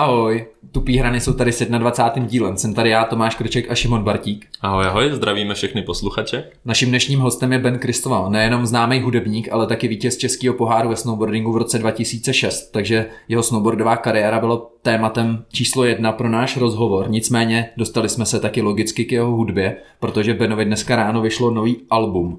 Ahoj, tupý hrany jsou tady s 21. dílem. Jsem tady já, Tomáš Krček a Šimon Bartík. Ahoj, ahoj, zdravíme všechny posluchače. Naším dnešním hostem je Ben Kristoval, nejenom známý hudebník, ale taky vítěz českého poháru ve snowboardingu v roce 2006, takže jeho snowboardová kariéra bylo tématem číslo jedna pro náš rozhovor. Nicméně dostali jsme se taky logicky k jeho hudbě, protože Benovi dneska ráno vyšlo nový album.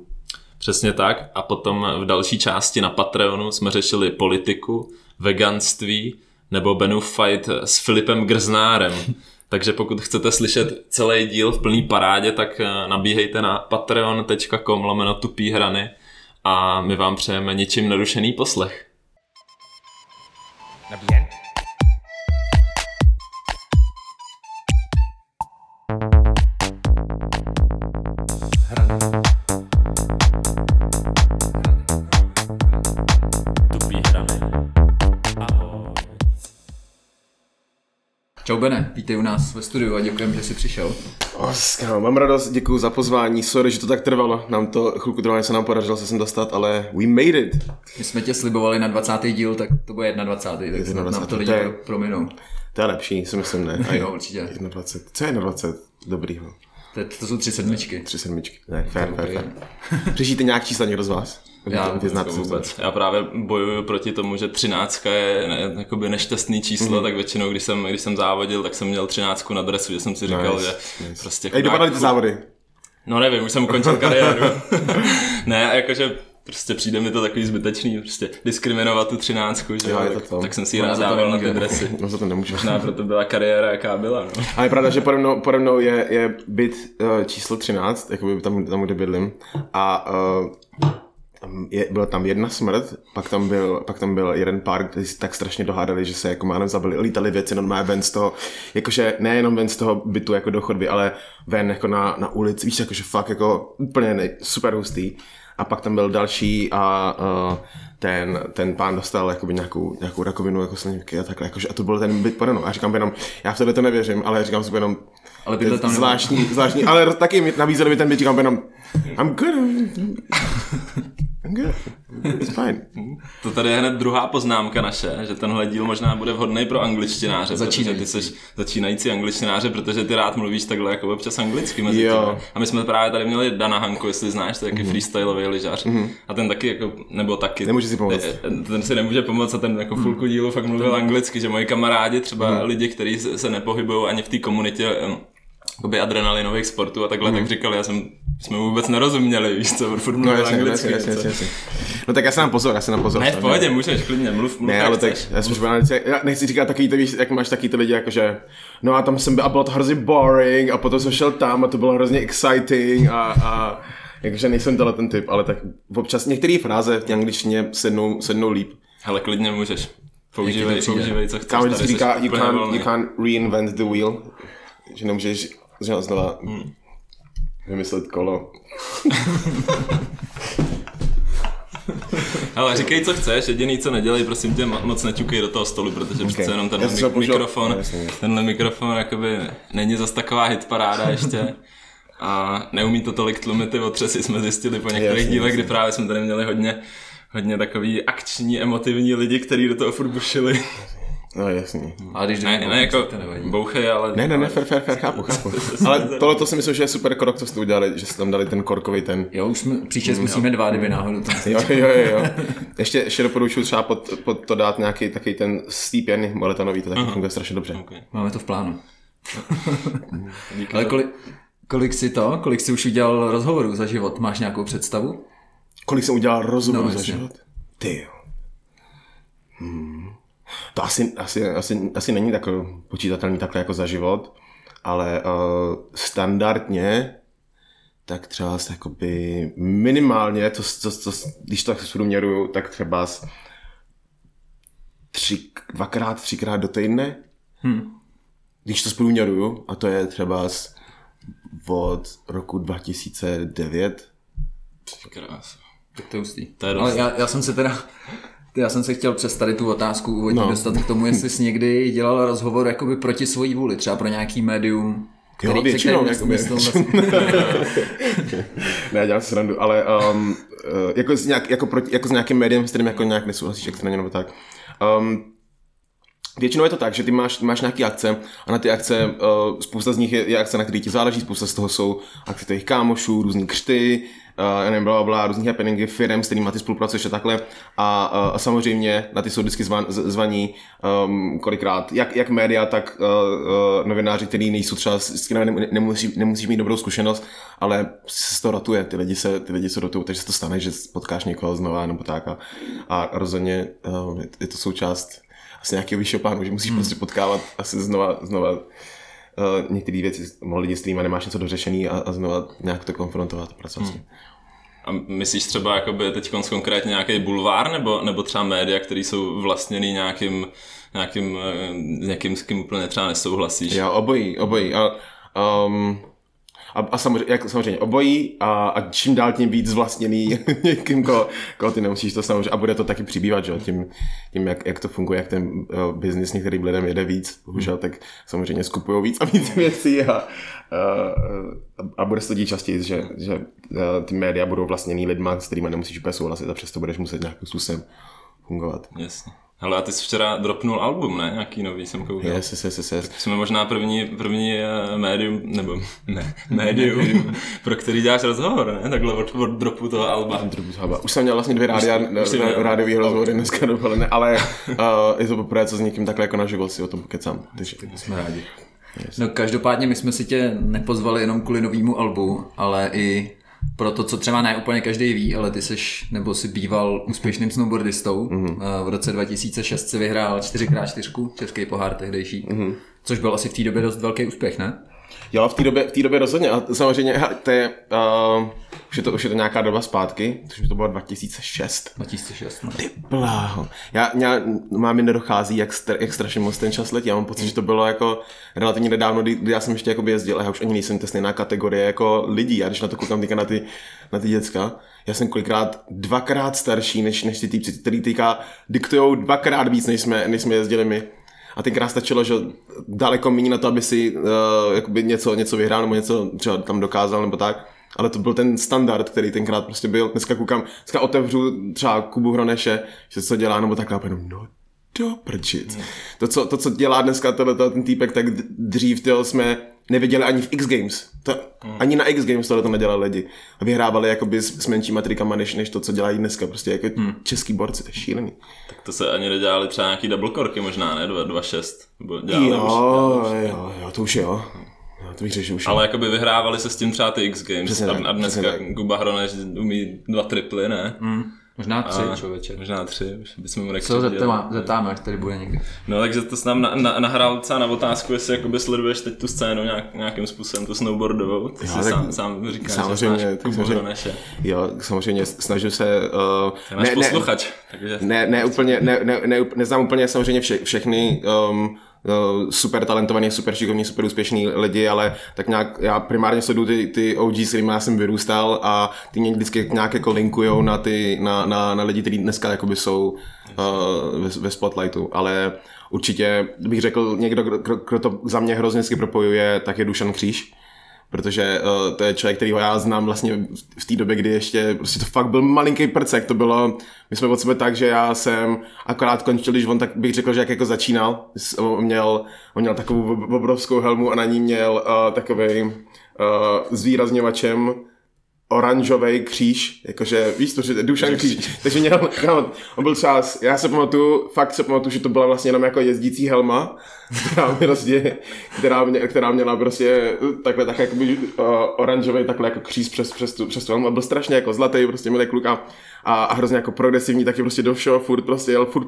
Přesně tak a potom v další části na Patreonu jsme řešili politiku, veganství, nebo Benův fight s Filipem Grznárem. Takže pokud chcete slyšet celý díl v plný parádě, tak eh, nabíhejte na patreon.com lomeno tupý hrany a my vám přejeme ničím narušený poslech. Nabíjen. Vítej u nás ve studiu a děkujeme, že jsi přišel. O, mám radost, děkuji za pozvání. Sorry, že to tak trvalo. Nám to chvilku trvalo, se nám podařilo se sem dostat, ale we made it. My jsme tě slibovali na 20. díl, tak to bude 21. Tak 21. nám to lidi je, prominou. To je lepší, si myslím, ne. A jo, určitě. 21. Co je 21? Dobrýho. To, to jsou tři sedmičky. Tři sedmičky. Ne, fair, fair, fair. Řešíte nějak čísla někdo z vás? Já, vůbec, znáte vůbec. Já právě bojuju proti tomu, že třináctka je ne, jakoby nešťastný číslo, mm. tak většinou, když jsem, když jsem závodil, tak jsem měl třináctku na dresu, že jsem si říkal, nice, že nice. prostě... Ej, dopadaly ty závody? No nevím, už jsem ukončil kariéru. ne, jakože prostě přijde mi to takový zbytečný, prostě diskriminovat tu třináctku, že jo, tak, to. tak jsem si ji nadával na ty dresy. No za to nemůžu. Možná proto byla kariéra, jaká byla, no. Ale je pravda, že pode mnou, pode mnou je, je byt uh, číslo 13, jakoby tam, tam, kde bydlím. A uh, je, byla tam jedna smrt, pak tam byl, pak tam byl jeden pár, kteří si tak strašně dohádali, že se jako mánem zabili, lítali věci normálně ven z toho, jakože nejenom ven z toho bytu jako do chodby, ale ven jako na, na ulici, víš, jakože fakt jako úplně nej, super hustý. A pak tam byl další a uh, ten, ten pán dostal jakoby nějakou, nějakou rakovinu jako slinivky a takhle, jakože, a to byl ten byt pode A říkám jenom, já v tohle to nevěřím, ale říkám si jenom, ale bydle tam zvláštní, zvláštní, ale taky mi nabízeli mi ten byt, říkám jenom, I'm good. I'm good. It's fine. To tady je hned druhá poznámka naše, že tenhle díl možná bude vhodný pro angličtináře, Začínající. protože ty jsi začínající angličtináře, protože ty rád mluvíš takhle jako občas anglicky mezi jo. A my jsme právě tady měli Dana Hanku, jestli znáš, to je taky mm-hmm. freestyleový lyžař. Mm-hmm. A ten taky jako, nebo taky. Nemůže si pomoct. Ten si nemůže pomoct a ten jako fulku dílu fakt mluvil anglicky, že moji kamarádi, třeba mm-hmm. lidi, kteří se nepohybují ani v té komunitě jakoby adrenalinových sportů a takhle, mm. tak říkal, já jsem, jsme vůbec nerozuměli, víš co, furt no, jasně, anglicky. Jasně, jasně, jasně, No tak já se nám pozor, já se nám pozor. Ne, v pohodě, můžeš, klidně, mluv, mluv Ne, ale tak, já, jsem já nechci říkat takový, ty, víš, jak máš taky ty lidi, jakože, no a tam jsem byl a bylo to hrozně boring a potom jsem šel tam a to bylo hrozně exciting a, a jakože nejsem tenhle ten typ, ale tak občas některé fráze v angličtině sednou, sednou líp. Hele, klidně můžeš. Používej, používej, co chceš. Kámo vždycky říká, you can't, you can't reinvent the wheel. Že nemůžeš že znova hmm. vymyslet kolo. Ale říkej, co chceš, jediný, co nedělej, prosím tě, moc neťukej do toho stolu, protože okay. přece jenom tenhle mik- mikrofon, no, tenhle mikrofon jakoby není zas taková hitparáda ještě. A neumí to tolik tlumit ty otřesy, jsme zjistili po některých jasně, dílech, jasně. kdy právě jsme tady měli hodně, hodně takový akční, emotivní lidi, kteří do toho furt bušili. No jasný. A když ne, ne, jako bouchej, ale... Ne, ne, ne, fair, fair, fair, chápu, chápu. ale tohle to si myslím, že je super krok, co jste udělali, že jste tam dali ten korkový ten. Jo, už jsme, příště zkusíme dva, kdyby náhodou to jo, jo, jo, jo. Ještě, ještě doporučuji třeba pod, pod to dát nějaký takový ten stýpěn moletanový, to taky funguje strašně dobře. Okay. Máme to v plánu. ale kolik, kolik si to, kolik si už udělal rozhovorů za život? Máš nějakou představu? Kolik jsem udělal rozhovorů no, za život? Ty jo. Hmm. To asi, asi, asi, asi není tak počítatelný takhle jako za život, ale uh, standardně tak třeba jakoby minimálně, to, to, to, když to zprůměruju, tak třeba z tři, dvakrát, třikrát do týdne. Hmm. Když to zprůměruju, a to je třeba z, od roku 2009. Krás. Tak to je hustý. To je Ale já, já jsem se teda já jsem se chtěl přes tady tu otázku úvodní no. dostat k tomu, jestli jsi někdy dělal rozhovor jakoby proti svojí vůli, třeba pro nějaký médium, který, jo, většinou, jako myslel vlastně. ne, dělám si srandu, ale um, uh, jako, s nějak, jako, proti, jako s nějakým médiem, s kterým jako nějak nesouhlasíš extrémně nebo tak. Um, Většinou je to tak, že ty máš, máš nějaké akce a na ty akce, uh, spousta z nich je, je akce, na které ti záleží, spousta z toho jsou akce těch kámošů, různý křty, uh, nevím, bla, bla, různý happeningy, firm, s kterými ty spolupracuješ a takhle. A, uh, a samozřejmě na ty jsou vždycky zvan, zvaní um, kolikrát jak, jak média, tak uh, uh, novináři, kteří nejsou třeba, s kterými nemusí, nemusíš mít dobrou zkušenost, ale se to rotuje, ty lidi se, ty lidi se rotují, takže se to stane, že potkáš někoho znova nebo tak a, a rozhodně uh, je to součást asi nějakého vyššího plánu, že musíš hmm. prostě potkávat asi znova, znova uh, některé věci, mohli lidi, s kterými nemáš něco dořešený a, a znova nějak to konfrontovat a hmm. A myslíš třeba jakoby teď konkrétně nějaký bulvár nebo, nebo třeba média, které jsou vlastněný nějakým, nějakým, eh, někým, s kým úplně třeba nesouhlasíš? Já obojí, obojí. A, um, a, a samozřejmě, jak, samozřejmě obojí a, a čím dál tím víc zvlastněný někým, koho, koho ty nemusíš to samozřejmě, a bude to taky přibývat, že? Tím, tím jak, jak, to funguje, jak ten uh, biznis některým lidem jede víc, bohužel, tak samozřejmě skupují víc a víc věcí a, uh, a bude se to dít častěji, že, že uh, ty média budou vlastněný lidma, s kterými nemusíš úplně souhlasit a přesto budeš muset nějakým způsobem fungovat. Jasně. Hele, a ty jsi včera dropnul album, ne? Nějaký nový jsem koukal. Yes, yes, yes, yes. Jsme možná první, první uh, médium, nebo ne, médium, pro který děláš rozhovor, ne? Takhle od, od dropu toho alba. Už jsem měl vlastně dvě rádia, rádiový rozhovory dneska dopoledne, ale uh, je to poprvé, co s někým takhle jako naživo si o tom pokecám. Takže jsme rádi. Yes. No každopádně my jsme si tě nepozvali jenom kvůli novému albu, ale i pro to, co třeba ne úplně každý ví, ale ty jsi, nebo si býval úspěšným snowboardistou. Mm-hmm. V roce 2006 si vyhrál 4x4 český pohár tehdejší, mm-hmm. což byl asi v té době dost velký úspěch, ne? Jo, v té době, v té době rozhodně. A samozřejmě, to je, uh, už, je to, už je to nějaká doba zpátky, což to bylo 2006. 2006, no. Ty bláho. Já, já mám mi nedochází, jak, str, jak strašně moc ten čas letí. Já mám pocit, mm. že to bylo jako relativně nedávno, kdy, já jsem ještě jako jezdil a já už ani nejsem ta stejná kategorie jako lidí. Já když na to koukám teďka na ty, na ty děcka, já jsem kolikrát dvakrát starší než, než ty týpci, který teďka diktujou dvakrát víc, než jsme, než jsme jezdili my. A tenkrát stačilo, že daleko méně na to, aby si uh, jakoby něco, něco vyhrál nebo něco třeba tam dokázal nebo tak. Ale to byl ten standard, který tenkrát prostě byl. Dneska koukám, dneska otevřu třeba Kubu Hroneše, že co dělá, nebo takhle, no do prčic. Hmm. To, co, to, co dělá dneska tohle, ten týpek, tak dřív tyjo, jsme neviděli ani v X Games. To, hmm. Ani na X Games tohle to nedělali lidi. A vyhrávali jakoby s, s menšíma trikama, než, než to, co dělají dneska. Prostě jako hmm. český borci, to je šílený. Tak to se ani nedělali třeba nějaký double korky možná, ne? 2.6. Jo, jo, jo, jo, to už jo. No, to bych řešil už. Ale jakoby vyhrávali se s tím třeba ty X Games přesně a, tak, a dneska Hroneš umí dva triply, ne? Mm. Možná tři, a, člověče. Možná tři, bychom mu Co zeptáme, zeptáme, až tady bude někdy. No takže to s nám na, na, nahrál docela na otázku, jestli jakoby sleduješ teď tu scénu nějak, nějakým způsobem, tu snowboardovou. Ty jo, si sám, sám říkáš, samozřejmě, že znáš samozřejmě, Jo, samozřejmě snažím se... Uh, ne, posluchač. Ne, takže... ne, ne, úplně, ne, ne, ne, neznám úplně samozřejmě vše, všechny um, super talentovaný, super šikovní, super úspěšní lidi, ale tak nějak já primárně sleduju ty, ty OG, s kterými já jsem vyrůstal a ty mě vždycky nějak jako linkujou na, ty, na, na, na lidi, kteří dneska jakoby jsou uh, ve, ve spotlightu, ale určitě bych řekl někdo, kdo, kdo to za mě hrozně propojuje, tak je Dušan Kříž protože uh, to je člověk, kterýho já znám vlastně v té době, kdy ještě prostě to fakt byl malinký prcek, to bylo, my jsme od sebe tak, že já jsem akorát končil, když on tak bych řekl, že jak jako začínal, on měl, on měl takovou obrovskou helmu a na ní měl uh, takový uh, zvýrazňovačem oranžový kříž, jakože víš to, že Dušan kříž, takže měl, no, on byl třeba, já se pamatuju, fakt se pamatuju, že to byla vlastně jenom jako jezdící helma, která, mě prostě, která, mě, která měla prostě takhle tak jako uh, oranžový takhle jako kříž přes, přes, tu, přes tu helmu. A byl strašně jako zlatý, prostě měl kluk a, a, a hrozně jako progresivní, taky prostě do všeho, furt prostě jel, furt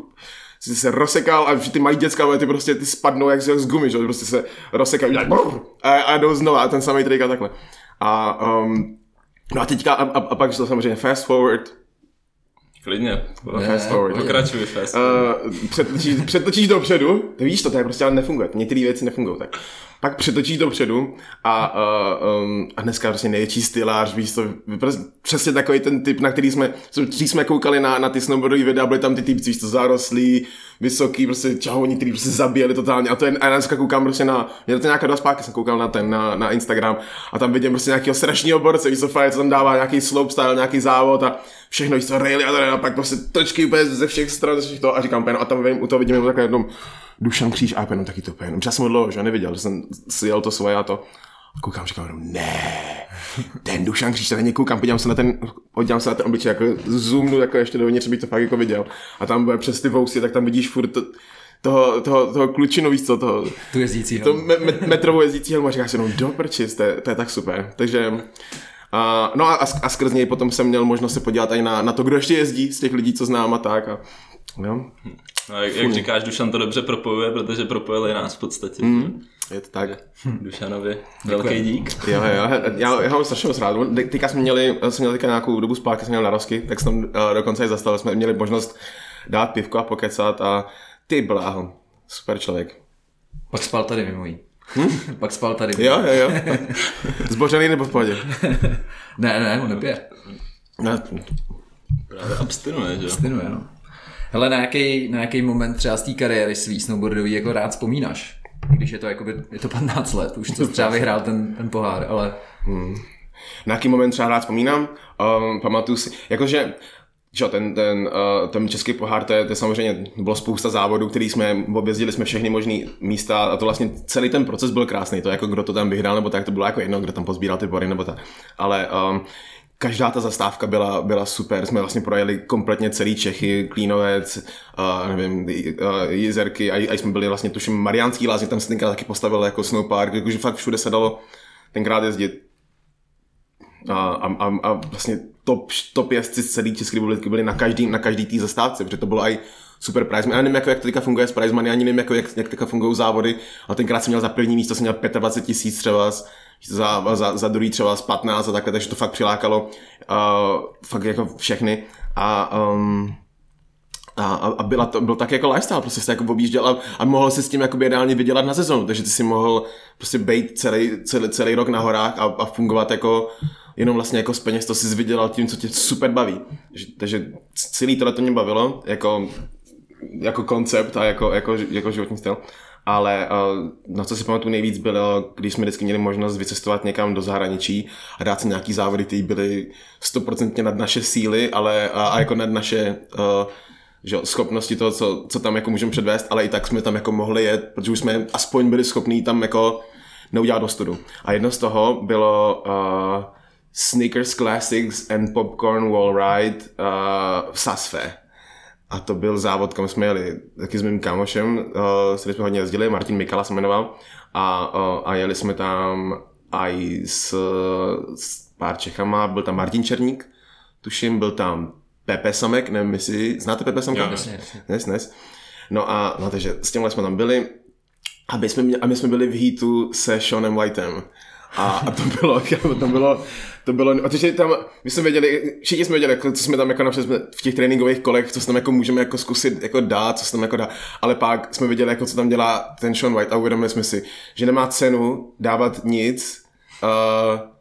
se rozsekal a ty mají děcka, ty prostě ty spadnou jak z gumy, že prostě se rozsekají a, a jdou znova a ten samý trik a takhle. A um, No a teďka, a, a, a pak to samozřejmě fast forward, Klidně. Fast forward. Pokračuj fast forward. Uh, přetočíš, přetočíš dopředu, ty víš to, to je prostě ale nefunguje. Některé věci nefungují tak. Pak přetočíš dopředu a, uh, um, a dneska prostě největší stylář, víš to, prostě přesně takový ten typ, na který jsme, když jsme koukali na, na ty snowboardové videa, byly tam ty typci, víš to, zarostlí, vysoký, prostě čahouni, který prostě zabíjeli totálně. A to je, a dneska koukám prostě na, je to nějaká dva spáky, jsem koukal na ten, na, na Instagram. A tam vidím prostě nějakého strašného borce, víš co, co tam dává nějaký slopestyle, nějaký závod a všechno, víš co, raily a, a pak prostě točky úplně ze všech stran, ze všech toho. A říkám, no a tam vidím, u toho vidím jenom takhle jednou Dušan Kříž a jenom taky to úplně, já jsem ho dlouho, že neviděl, že jsem si jel to svoje a to, a koukám, říkám, jenom, ne, ten Dušan Kříž, tady koukám, podívám se na ten, podívám se na ten obličej, jako zoomnu jako ještě dovnitř, bych to fakt jako viděl. A tam bude přes ty vousy, tak tam vidíš furt to, toho, toho, toho klučinu, víc co, toho, Tu jezdící to me, me, metrovou jezdící helmu a říkáš si jenom do prčis, to, je, to je tak super. Takže uh, no a, a skrz něj potom jsem měl možnost se podívat i na, na to, kdo ještě jezdí z těch lidí, co znám a tak. A, no. No, jak, jak říkáš, Dušan to dobře propojuje, protože propojil i nás v podstatě. Mm, je to tak. Dušanovi velký dík. Jo, jo, já, já mám strašně moc rád. Teďka jsme měli, jsem měl teďka nějakou dobu zpátky, jsem měl narosky, tak jsem uh, dokonce i zastavil, jsme měli možnost dát pivko a pokecat a ty bláho, super člověk. Pak spal tady mimo jí. Hm? Pak spal tady. Jo, jo, jo. Zbořený nebo v pohodě? ne, ne, on nepije. Ne. Právě abstinuje, že jo? Abstinuje, no. Hele, na jaký, na jaký moment třeba z té kariéry svý snowboardový jako rád vzpomínáš? Když je to jakoby, je to 15 let, už co třeba vyhrál ten, ten pohár, ale... Hmm. Na jaký moment třeba rád vzpomínám? Um, pamatuju si, jakože že ten, ten, uh, ten český pohár, to je, to je samozřejmě, bylo spousta závodů, který jsme, objezdili jsme všechny možné místa a to vlastně celý ten proces byl krásný, to jako kdo to tam vyhrál, nebo tak, to bylo jako jedno, kdo tam pozbíral ty bory, nebo tak. Ale um, každá ta zastávka byla, byla super, jsme vlastně projeli kompletně celý Čechy, Klínovec, uh, nevím, uh, Jizerky, a, a jsme byli vlastně, tuším, Mariánský lázně, tam se tenkrát taky postavil jako snowpark, jakože fakt všude se dalo tenkrát jezdit. A, a, a vlastně top, top jezdci z celé České republiky byli na každý, na každý tý zastávce, protože to bylo i super prize. Já nevím, jako, jak to teďka funguje s prize money, ani nevím, jako, jak, jak teďka fungují závody, ale tenkrát jsem měl za první místo, jsem měl 25 tisíc třeba, za, za, za druhý třeba z 15 a takhle, takže to fakt přilákalo uh, fakt jako všechny. A um, a, a byla to, byl tak jako lifestyle, prostě se jako objížděl a, a mohl si s tím jakoby reálně vydělat na sezonu, takže ty si mohl prostě být celý, celý, celý rok na horách a, a fungovat jako jenom vlastně jako z peněz, to si vydělal tím, co tě super baví. Takže celý tohle to mě bavilo, jako, jako koncept a jako, jako, jako životní styl. Ale uh, na co si pamatuju nejvíc bylo, když jsme vždycky měli možnost vycestovat někam do zahraničí a dát si nějaký závody, které byly stoprocentně nad naše síly, ale a, a jako nad naše uh, že, schopnosti toho, co, co tam jako můžeme předvést, ale i tak jsme tam jako mohli jet, protože už jsme aspoň byli schopní tam jako neudělat ostudu. A jedno z toho bylo uh, Sneakers Classics and Popcorn Wall Ride uh, v Sasfe. A to byl závod, kam jsme jeli taky s mým kámošem, uh, s kterým jsme hodně jezdili, Martin Mikala se jmenoval. A, uh, a jeli jsme tam i s, s pár Čechama, byl tam Martin Černík, tuším, byl tam Pepe Samek, nevím, jestli znáte Pepe Samka? Jo, jasně, jasně. No a no, takže s tímhle jsme tam byli a my jsme, a my jsme byli v heatu se Seanem Whiteem. A, a to bylo, to bylo, to bylo, a takže tam, my jsme věděli, všichni jsme věděli, jako, co jsme tam jako například v těch tréninkových kolech, co se tam jako můžeme jako zkusit jako dát, co se tam jako dá, ale pak jsme věděli, jako, co tam dělá ten Sean White a uvědomili jsme si, že nemá cenu dávat nic, uh,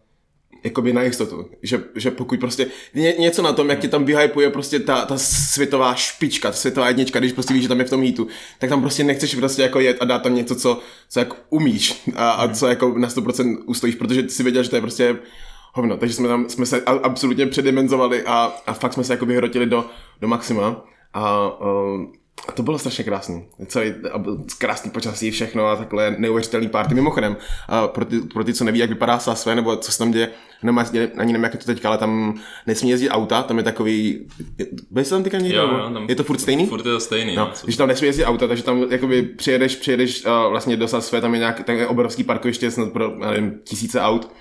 jakoby na jistotu, že, že pokud prostě ně, něco na tom, jak ti tam vyhypuje prostě ta, ta světová špička, ta světová jednička, když prostě víš, že tam je v tom hitu, tak tam prostě nechceš prostě jako jet a dát tam něco, co, co jako umíš a, a co jako na 100% ustojíš, protože si věděl, že to je prostě hovno, takže jsme tam, jsme se absolutně předimenzovali a, a fakt jsme se jako vyhrotili do, do maxima a um, a to bylo strašně krásný. Celý krásný počasí, všechno a takhle neuvěřitelný party. Mimochodem, a pro, ty, pro ty, co neví, jak vypadá Sasve, nebo co se tam děje, nebo ani nevím, jak je to teďka, ale tam nesmí jezdit auta, tam je takový... Byl jsi tam teďka někdo? Jo, jo, tam je to furt stejný? Furt je to stejný. No, no, když tam nesmí jezdit auta, takže tam jakoby přijedeš, přijedeš uh, vlastně do Sasve, tam je nějaký tam je obrovský parkoviště snad pro, nevím, tisíce aut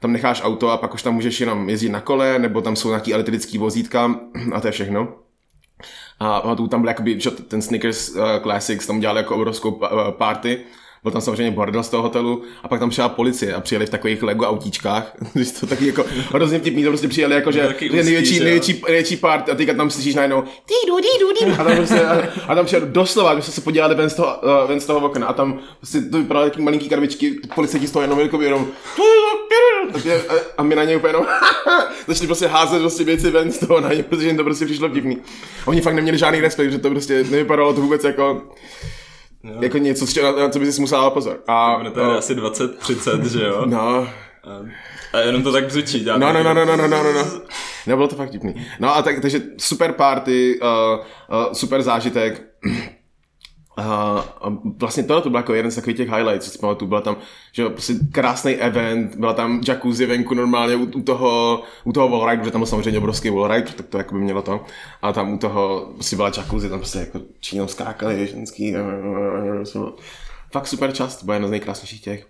tam necháš auto a pak už tam můžeš jenom jezdit na kole, nebo tam jsou nějaký elektrický vozítka a to je všechno. A tu tam byl jakoby, že ten Snickers uh, Classics tam dělali jako obrovskou uh, party. Byl tam samozřejmě bordel z toho hotelu a pak tam přijela policie a přijeli v takových Lego autíčkách. to taky jako hrozně vtipný, to prostě přijeli jako, že, že největší, největší, největší part a teďka tam slyšíš najednou týdu, týdu, týdu. A tam, prostě, a, a tam přijel doslova, my jsme se podívali ven z toho, uh, ven z toho okna a tam prostě to vypadalo jako malinký karvičky, policajti z toho jenom jako jenom a my na něj úplně jenom začali prostě házet prostě věci ven z toho na ně, protože jim to prostě přišlo divný. Oni fakt neměli žádný respekt, že to prostě nevypadalo to vůbec jako Jo. Jako něco, na na co by si musel dát pozor. A, no, to je no, asi 20-30, že jo? No. A jenom to tak břičí. No no, no, no, no, no, no, no, no, no. Nebylo to fakt divný. No a tak, takže super party, uh, uh, super zážitek a vlastně tohle to byl jako jeden z takových těch highlights, co si pamatuju, byla tam, že prostě krásný event, byla tam jacuzzi venku normálně u, u toho, u toho wallride, protože tam byl samozřejmě obrovský wallride, tak to jako by mělo to, a tam u toho prostě byla jacuzzi, tam prostě jako čínou skákali ženský, fakt super čas, to byl jeden z nejkrásnějších těch.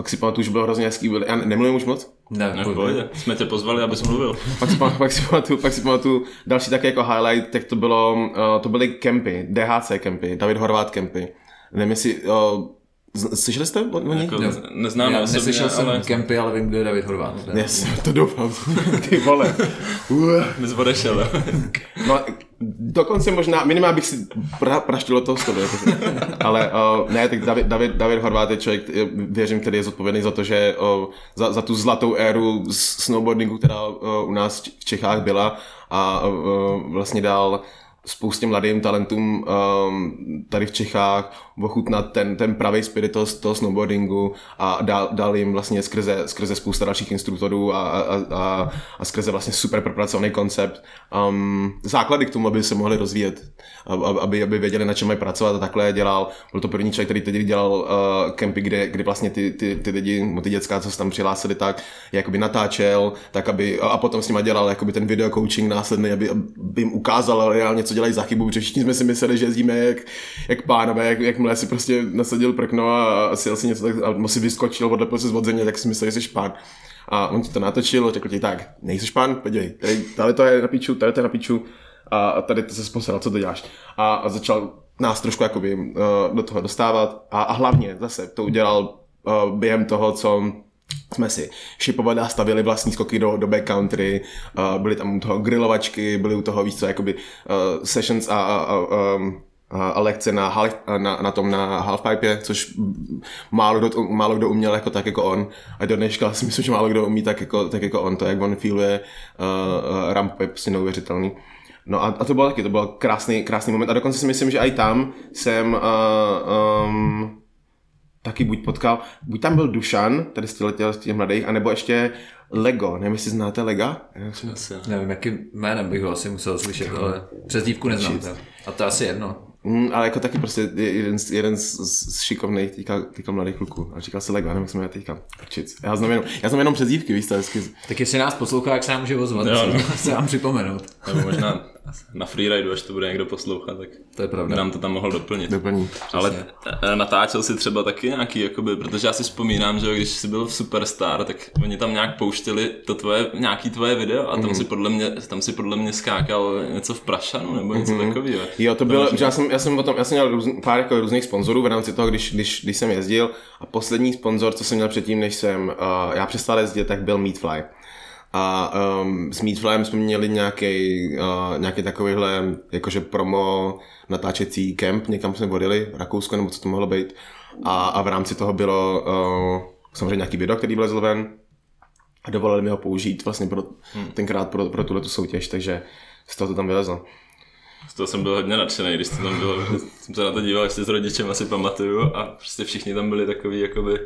Pak si pamatuju, že bylo hrozně hezký, byl, já nemluvím už moc? Ne, Ne, v pohodě. Jsme tě pozvali, abys mluvil. pak si, pak si pamatuju, pak si pamatuju další také jako highlight, tak to bylo, uh, to byly kempy, DHC kempy, David Horvát kempy. Nevím, jestli, uh, slyšeli jste o, nich? Jako, Jo. neznáme Já osobně, neslyšel jsem ale Kempy, ale vím, kdo je David Horvát. Yes, to doufám. Ty vole. Odešel. jo. No, dokonce možná, minimálně bych si pra, praštil od toho stolu. Jako, ale uh, ne, tak David, David, David Horvát je člověk, věřím, který je zodpovědný za to, že uh, za, za tu zlatou éru snowboardingu, která uh, u nás v Čechách byla a uh, vlastně dal spoustě mladým talentům um, tady v Čechách ochutnat ten, ten pravý spirit toho, snowboardingu a dal, dal jim vlastně skrze, skrze spousta dalších instruktorů a, a, a, a skrze vlastně super propracovaný koncept um, základy k tomu, aby se mohli rozvíjet, aby, aby věděli, na čem mají pracovat a takhle dělal. Byl to první člověk, který teď dělal uh, kempy, kde, kdy vlastně ty, ty, ty lidi, ty děcka, co se tam přihlásili, tak jakoby natáčel, tak aby, a, a potom s nima dělal jakoby ten video coaching následný, aby, aby jim ukázal reálně, co dělají za chybu, protože všichni jsme si mysleli, že jezdíme jak, jak pánové, jak, jakmile si prostě nasadil prkno a, si asi něco tak, a si vyskočil, odlepil se z vodzení, tak si myslel, že jsi špán. A on ti to natočil, řekl ti tak, nejsi špán, podívej, tady, tady to je na píču, tady to je na píču a, tady to se posral, co to děláš. A, a začal nás trošku jakoby uh, do toho dostávat a, a hlavně zase to udělal uh, během toho, co jsme si šipovali a stavili vlastní skoky do, do backcountry, uh, byly tam u toho grilovačky, byly u toho víc co, jakoby uh, sessions a, a, a um, a lekce na, half, na, na tom na halfpipe, což málo kdo, málo kdo uměl jako tak jako on. A do dneška si myslím, že málo kdo umí tak jako, tak jako on. To, jak on feeluje uh, uh, ramp, je prostě neuvěřitelný. No a, a to bylo taky, to byl krásný, krásný moment. A dokonce si myslím, že i tam jsem uh, um, taky buď potkal, buď tam byl Dušan, tady z těch, z těch mladých, anebo ještě Lego, nevím, jestli znáte Lega? Já jsem- Asi, ne. Nevím, jakým jménem bych ho asi musel slyšet, ale přes dívku neznám. to. A to je asi jedno. Mm, ale jako taky prostě je- jeden, z- jeden z, z, z šikovných teďka, teďka mladých kluků. A říkal se Lego, nevím, jak se jmenuje teďka. Prčic. Já znám jenom, já znám jenom přezdívky, víš, to je hezky. Tak jestli nás poslouchá, jak se nám může ozvat, jo, no. se nám připomenout. Nebo možná na freeridu, až to bude někdo poslouchat, tak To je pravda. nám to tam mohl doplnit. Doplní. Ale eh, natáčel si třeba taky nějaký, jakoby, protože já si vzpomínám, že když jsi byl v Superstar, tak oni tam nějak pouštěli to tvoje, nějaký tvoje video a tam Mhm. si podle mě, tam si podle mě skákal něco v Prašanu nebo něco takového. Jo, to bylo, že já jsem, já jsem potom, já jsem měl růz, pár jako různých sponzorů v rámci toho, když, když, když jsem jezdil a poslední sponzor, co jsem měl předtím, než jsem uh, já přestal jezdit, tak byl Meatfly. A um, s Meatflyem jsme měli nějaký, uh, nějaký takovýhle jakože promo natáčecí kemp, někam jsme odjeli, Rakousko nebo co to mohlo být. A, a v rámci toho bylo uh, samozřejmě nějaký video, který vlezl ven a dovolili mi ho použít vlastně pro, hmm. tenkrát pro, pro tuhle soutěž, takže z toho to tam vylezlo. Z toho jsem byl hodně nadšený, když to tam bylo, jsem se na to díval ještě s rodičem, asi pamatuju a prostě všichni tam byli takový jakoby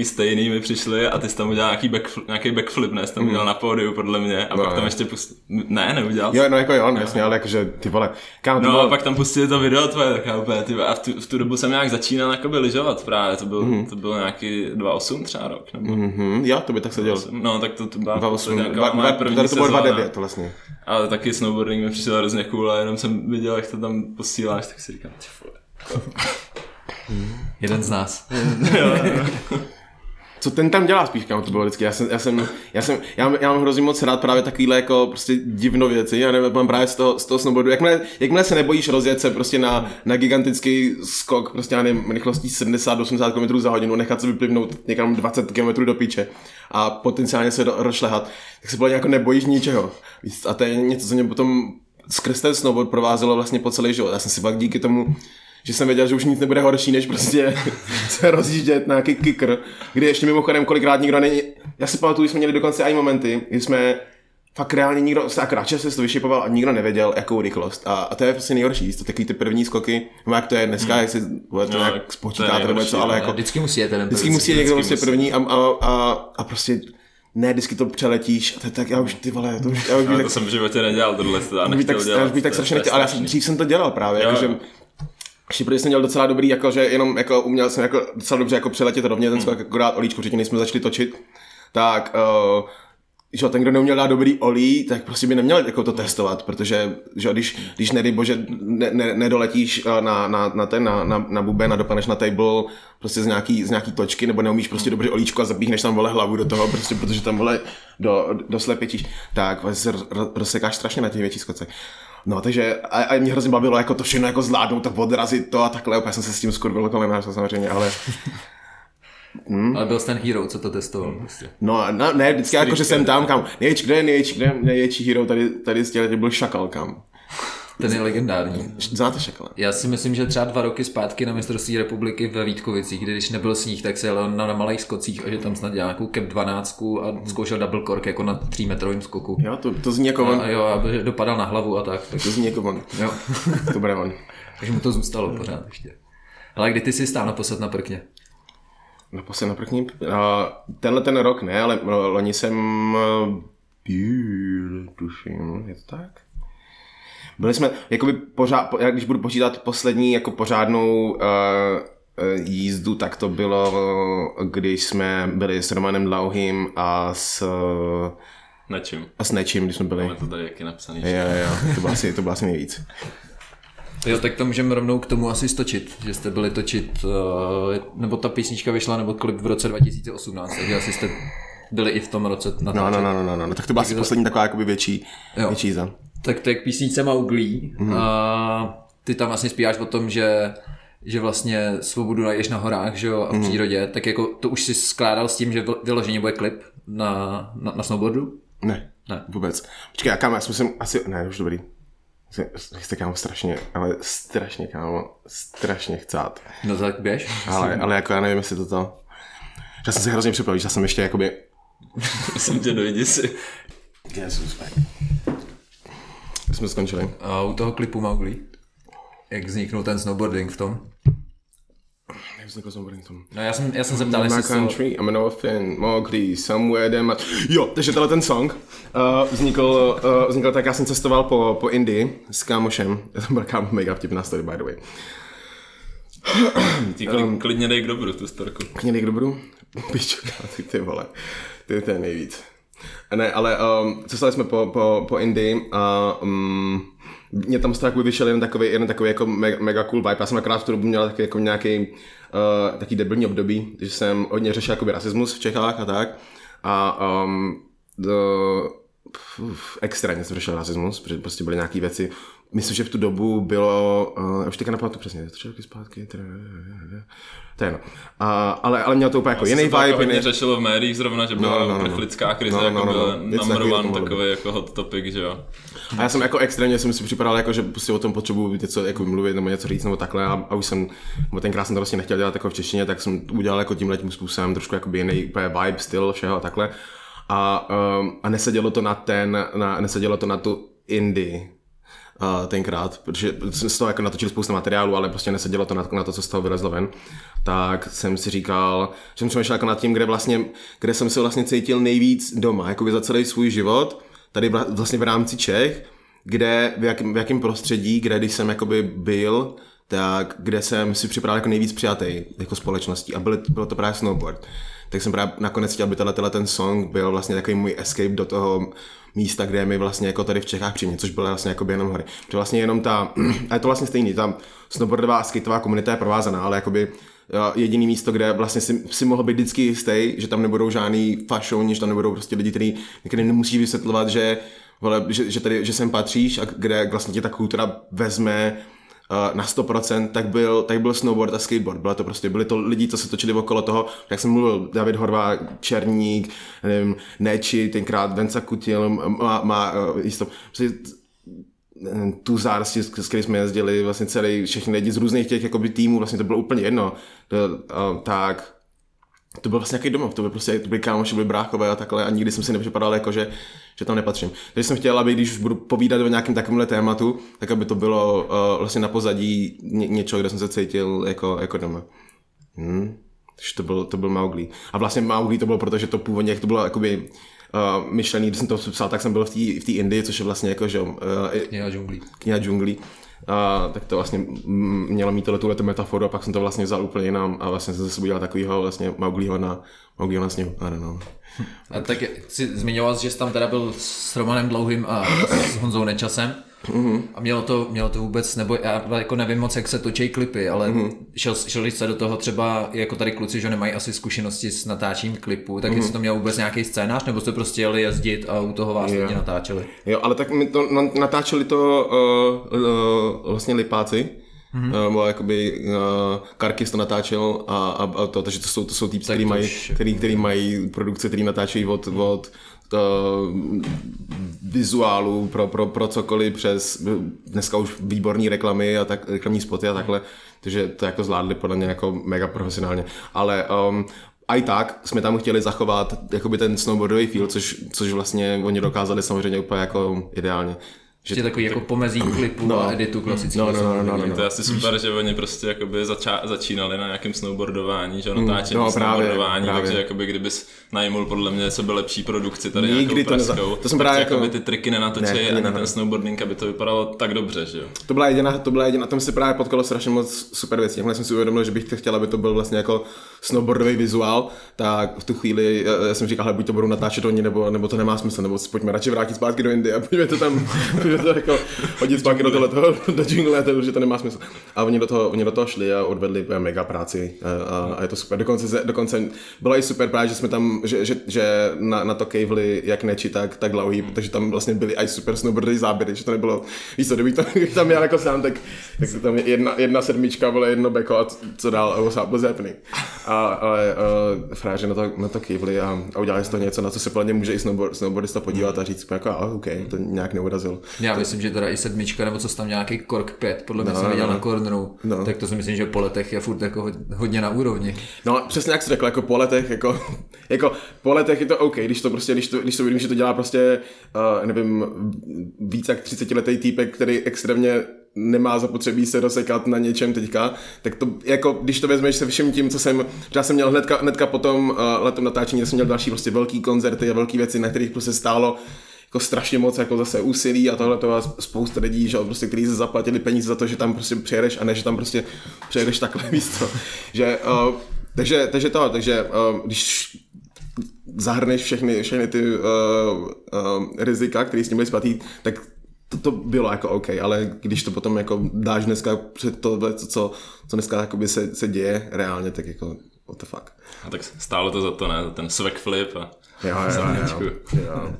taky stejný mi přišli a ty jsi tam udělal nějaký, backflip, nějaký backflip, ne, jsi tam udělal na pódiu podle mě a No, pak tam jo. ještě pustil, ne, neudělal Jo, no jako jo, no, jasně, ale jakože ty vole, kámo, to No bylo, a pak tam pustili to video tvoje, tak úplně, ty, vole, a v tu, v tu dobu jsem nějak začínal jakoby lyžovat právě, to, byl, Mhm. to bylo nějaký 2.8 třeba rok, nebo mhm, jo, to by tak seděl. No, tak to, to byla 2008, nějaká dva- moje dva- první to bylo sezóna. 2009 to vlastně. Ale taky snowboarding mi přišel hrozně cool a jenom jsem viděl, jak to tam posíláš, tak si říkám, ty vole. Jeden z nás. Co ten tam dělá spíš, kámo, to bylo vždycky. Já jsem, já jsem, já jsem, já, mám- já mám hrozně moc rád právě takovýhle jako prostě divno věci. Já nevím, mám právě z toho, z toho snowboardu. Jakmile, jakmile se nebojíš rozjet se prostě na, na gigantický skok, prostě já nevím, rychlostí 70-80 km za hodinu, nechat se vyplivnout někam 20 km do píče a potenciálně se do, rozšlehat, tak se mě jako nebojíš ničeho. A to je něco, co mě potom skrz ten snowboard provázelo vlastně po celý život. Já jsem si pak díky tomu že jsem věděl, že už nic nebude horší, než prostě se rozjíždět na nějaký kicker, kdy ještě mimochodem kolikrát nikdo není, já si pamatuju, že jsme měli dokonce i momenty, kdy jsme fakt reálně nikdo, se akorát se to vyšipoval a nikdo nevěděl, jakou rychlost. A, a to je prostě nejhorší, to takový ty první skoky, no jak to je dneska, jak si bude to No, nějak spočítáte nebo něco, ale no. jako Vždycky musí jet ten vždycky musí někdo vždycky prostě musí. první a, a, a, a prostě ne, vždycky to přeletíš a to je tak, já už ty vole, to už, já už bych Ale tak, to jsem v životě nedělal tohle, to já bych nechtěl tak, dělat. já už bych tak strašně nechtěl, ale já jsem, dřív jsem to dělal právě, Jo, jakože protože jsem měl docela dobrý, jako, že jenom jako, uměl jsem jako, docela dobře jako přeletět rovně ten skok, jako dát olíčku, předtím jsme začali točit, tak uh, že ten, kdo neuměl dát dobrý olí, tak prostě by neměl jako to testovat, protože že když, když nedej bože ne, ne, nedoletíš eh, na, na, na, ten, na, na, na buben a dopadneš na table prostě z nějaký, z nějaký točky, nebo neumíš prostě dobře olíčko a zapíchneš tam vole hlavu do toho, prostě protože tam vole do, do slepičíš, tak se rozsekáš strašně na těch větších skocech. No, takže a, a mě hrozně bavilo jako to všechno jako zvládnout a odrazit to a takhle, já jsem se s tím skurvil kolem samozřejmě, ale Hmm. Ale byl jsi ten hero, co to testoval. Prostě. No, no ne, vždycky jako, že jsem tam, kam. Největší, kde je největší, kde je největší hero tady, tady z těch byl Šakal, kam. Ten je legendární. Znáte Šakala? Já si myslím, že třeba dva roky zpátky na mistrovství republiky ve Vítkovicích, kdy když nebyl sníh, tak se jel na, na malých skocích a že tam snad dělal nějakou cap 12 a zkoušel double cork jako na 3 metrovém skoku. Jo, to, to zní jako on. A, jo, aby dopadal na hlavu a tak. tak. To zní jako on. Jo. to bude on. Takže mu to zůstalo pořád ještě. Ale kdy ty jsi stál naposled na prkně? Naposled na prkně? Tenhle ten rok ne, ale loni jsem byl, tuším, je to tak? Byli jsme, jakoby pořád, když budu počítat poslední jako pořádnou uh, jízdu, tak to bylo, když jsme byli s Romanem Dlouhým a s... Nečím. A s Nečím, když jsme byli. Máme to tady jak je napsaný. Jo, jo, to bylo asi, to bylo asi nejvíc. Jo, tak to můžeme rovnou k tomu asi stočit, že jste byli točit, nebo ta písnička vyšla, nebo klip v roce 2018, takže asi jste byli i v tom roce na no, no, no, no, no, no, tak to byla asi poslední taková jakoby větší, jo. větší jízda. Tak to je k písničce Mauglí mm-hmm. a ty tam vlastně zpíváš o tom, že že vlastně svobodu najdeš na horách že jo, a v mm. přírodě, tak jako to už si skládal s tím, že vyloženě bude klip na, na, na snowboardu? Ne, ne, vůbec. Počkej, já já jsem asi, ne, už dobrý. Chci kámo strašně, ale strašně kámo, strašně chcát. No tak běž. Ale, ale jako já nevím, jestli to to... Já jsem si hrozně připravil, že jsem ještě jakoby... Jsem tě dojdi si. Jezus, jsme skončili. A u toho klipu Mowgli, jak vzniknul ten snowboarding v tom? Jak vznikl snowboarding v tom? No já jsem, já jsem zeptal, jestli country, I'm an orphan, Mowgli, somewhere there Jo, takže tenhle ten song uh, vznikl, uh, vznikl tak, já jsem cestoval po, po Indii s kámošem, to byl kámo mega vtipná story, by the way. Ty um, klidně dej k dobru tu storku. Klidně dej k dobru? Piču, ty, ty vole, ty to je nejvíc. Ne, ale um, cestovali jsme po, po, po Indii a um, mě tam toho vyšel jeden takový, jeden takový jako mega, mega cool vibe. Já jsem akorát v tu dobu měl taky jako nějaký uh, taký debilní období, že jsem hodně řešil jakoby rasismus v Čechách a tak. A um, do, uf, extrémně řešil rasismus, protože prostě byly nějaké věci, myslím, že v tu dobu bylo, uh, už teďka napamatuju přesně, tři roky zpátky, to je no. A, ale, ale měl to úplně jako jiný vibe. To jiný... řešilo v médiích zrovna, že byla no, no, no, uprchlická krize, no, no, jako no, no, byl number one takový jako hot topic, že jo. A já jsem jako extrémně jsem si připadal, jako, že prostě o tom potřebuji něco jako mluvit nebo něco říct nebo takhle a, a už jsem, nebo tenkrát jsem to vlastně nechtěl dělat jako v češtině, tak jsem udělal jako tímhle tím způsobem trošku jako jiný vibe, styl, všeho a takhle. A, um, a nesedělo to na ten, na, nesedělo to na tu indie, uh, tenkrát, protože jsem z toho jako natočil spoustu materiálu, ale prostě nesedělo to na, na to, co z toho vylezlo ven, tak jsem si říkal, že jsem přemýšlel jako nad tím, kde vlastně, kde jsem se vlastně cítil nejvíc doma, jako za celý svůj život, tady vlastně v rámci Čech, kde, v jakém, v jakém prostředí, kde když jsem jakoby byl, tak kde jsem si připadal jako nejvíc přijatý jako společností a byl, bylo to právě snowboard. Tak jsem právě nakonec chtěl, aby tenhle ten song byl vlastně takový můj escape do toho místa, kde mi vlastně jako tady v Čechách přímě, což bylo vlastně jako jenom hory. Protože vlastně jenom ta, a je to vlastně stejný, ta snowboardová a skateová komunita je provázaná, ale jakoby jediný místo, kde vlastně si, si mohl být vždycky jistý, že tam nebudou žádný fašoni, že tam nebudou prostě lidi, kteří někdy nemusí vysvětlovat, že, vole, že, že, tady, že sem patříš a kde vlastně tě ta kultura vezme na 100%, tak byl, tak byl snowboard a skateboard. Bylo to prostě, byli to lidi, co se točili okolo toho, jak jsem mluvil, David Horvá, Černík, nevím, Neči, tenkrát Venca Kutil, má, má uh, jisto, prostě, tu zárs, s kterým jsme jezdili, vlastně celý, všechny lidi z různých těch jakoby, týmů, vlastně to bylo úplně jedno. Tak to byl vlastně nějaký domov, to byl prostě, to byli kámoši, byli bráchové a takhle a nikdy jsem si nepřipadal jako, že, že tam nepatřím. Takže jsem chtěl, aby když už budu povídat o nějakém takovémhle tématu, tak aby to bylo uh, vlastně na pozadí ně, něčeho, kde jsem se cítil jako, jako doma. Hmm. Takže to byl, to byl Mowgli. A vlastně Mowgli to bylo, protože to původně, jak to bylo jakoby uh, myšlený, když jsem to psal, tak jsem byl v té v Indii, což je vlastně jako, že uh, kniha džunglí. Kniha džunglí a, tak to vlastně mělo mít tohle tu metaforu a pak jsem to vlastně vzal úplně jinam a vlastně jsem se udělal takovýho vlastně Maugliho na, Maugliho na sněhu. I don't know. A tak jsi zmiňoval, že jsi tam teda byl s Romanem Dlouhým a s Honzou Nečasem. Mm-hmm. A mělo to, mělo to vůbec, nebo já jako nevím moc, jak se točí klipy, ale mm-hmm. šel, šel se do toho třeba, jako tady kluci, že nemají asi zkušenosti s natáčením klipu, tak mm-hmm. jestli to mělo vůbec nějaký scénář, nebo jste prostě jeli jezdit a u toho vás lidi natáčeli? Jo, ale tak my to natáčeli to uh, uh, vlastně lipáci, Mm-hmm. Uh, jakoby uh, Karkis to natáčel a, a, a to, takže to jsou, to jsou týpci, který mají, který, který mají produkce, který natáčejí od, od uh, vizuálu pro, pro, pro cokoliv přes dneska už výborné reklamy a tak, reklamní spoty a takhle, takže to jako zvládli podle mě jako mega profesionálně. Ale um, a i tak jsme tam chtěli zachovat jakoby ten snowboardový feel, což, což vlastně oni dokázali samozřejmě úplně jako ideálně. Že je takový jako pomezí klipu no, a editu klasického. No, no, no, no, no, no, To je asi super, že oni prostě jakoby zača- začínali na nějakém snowboardování, že natáčení no, právě, snowboardování, právě. takže jakoby kdybys najmul podle mě co by lepší produkci tady Nikdy nějakou to, neza... to jsem právě jako... ty triky nenatočí ne, ani ne, ten snowboarding, aby to vypadalo tak dobře, že jo. To byla jediná, to byla jediná, tam se právě potkalo strašně moc super věcí. Jakmile jsem si uvědomil, že bych to chtěl, aby to byl vlastně jako snowboardový vizuál, tak v tu chvíli já jsem říkal, buď to budou natáčet oni, nebo, nebo to nemá smysl, nebo pojďme radši vrátit zpátky do Indie a pojďme to tam, pojďme to jako hodit zpátky do tohoto, do jingle, to, že to nemá smysl. A oni do toho, oni do toho šli a odvedli mega práci a, a, a je to super. Dokonce, dokonce bylo i super právě, že jsme tam, že, že, že na, na to kejvli jak neči, tak, tak dlouhý, protože tam vlastně byly i super snowboardový záběry, že to nebylo, víš co, kdybych to, tam měl jako sám, tak, tak tam jedna, jedna sedmička, bylo jedno beko a co dál, a was happening. A, ale uh, fráři na to, na to kývli a, a udělali z toho něco, na co se podle mě může i snowboard, snowboardista podívat a říct, jako, ah, OK, to nějak neurazil. Já myslím, že teda i sedmička, nebo co tam nějaký kork 5, podle mě no, jsem viděl no. na corneru, no. tak to si myslím, že po letech je furt jako hodně na úrovni. No, přesně jak jsi řekl, jako po letech, jako, jako po letech je to OK, když to prostě, když to, když to vidím, že to dělá prostě, uh, nevím, víc jak 30 letý týpek, který extrémně nemá zapotřebí se dosekat na něčem teďka, tak to jako, když to vezmeš se všem tím, co jsem, já jsem měl hnedka, hnedka potom uh, letom natáčení, jsem měl další prostě velký koncerty a velké věci, na kterých prostě stálo jako strašně moc jako zase úsilí a tohle to a spousta lidí, že prostě, kteří se zaplatili peníze za to, že tam prostě přijedeš a ne, že tam prostě přijedeš takhle místo. že, uh, takže, takže to, takže uh, když zahrneš všechny, všechny ty uh, uh, rizika, které s tím byly splatý, tak to, to bylo jako OK, ale když to potom jako dáš dneska před to, co, co dneska se, se děje reálně, tak jako what the fuck. A tak stálo to za to, ne? Za ten swag flip a jo, jo, jo, jo.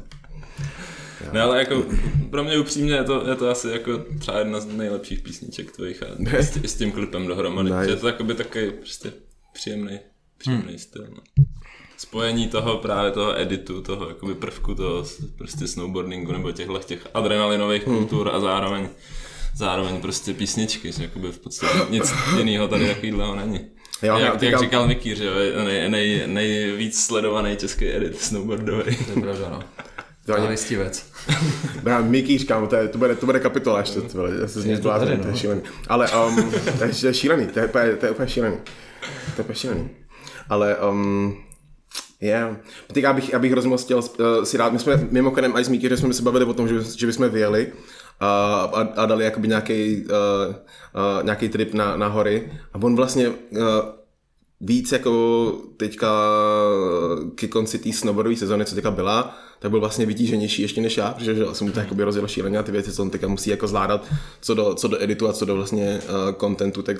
Ne, ale jako pro mě upřímně je to, je to asi jako třeba jedna z nejlepších písniček tvojich a s, s tím klipem dohromady. Nice. Je to takový takový prostě příjemný, příjemný hmm. styl. No spojení toho právě toho editu, toho jakoby prvku toho prostě snowboardingu nebo těchto těch adrenalinových hmm. kultur a zároveň zároveň prostě písničky, že jakoby v podstatě nic jiného tady takovýhleho není. Jo, jak, jak říkal Mikýř, že nej, nej, nejvíc sledovaný český edit snowboardový. To je pravda, no. To je listivec. No, Mikýř, kámo, to, je, to, bude, to bude kapitola ještě, to, bude, já se z něj zblázním, to je no. šílený. Ale um, to, je, to je šílený, to je, to je úplně šílený. To je úplně šílený. Ale um, Yeah. Teď já bych, já bych hrozně chtěl uh, si rád, my jsme mimochodem i s Míky, že jsme se bavili o tom, že, že bychom vyjeli uh, a, a dali jakoby nějaký, uh, uh, nějaký trip na, na hory a on vlastně uh, víc jako teďka ke konci té snowboardové sezóny, co teďka byla, tak byl vlastně vytíženější ještě než já, protože jsem mu to jakoby rozjel šíleně a ty věci, co on teďka musí jako zvládat, co do, co do editu a co do vlastně uh, contentu, tak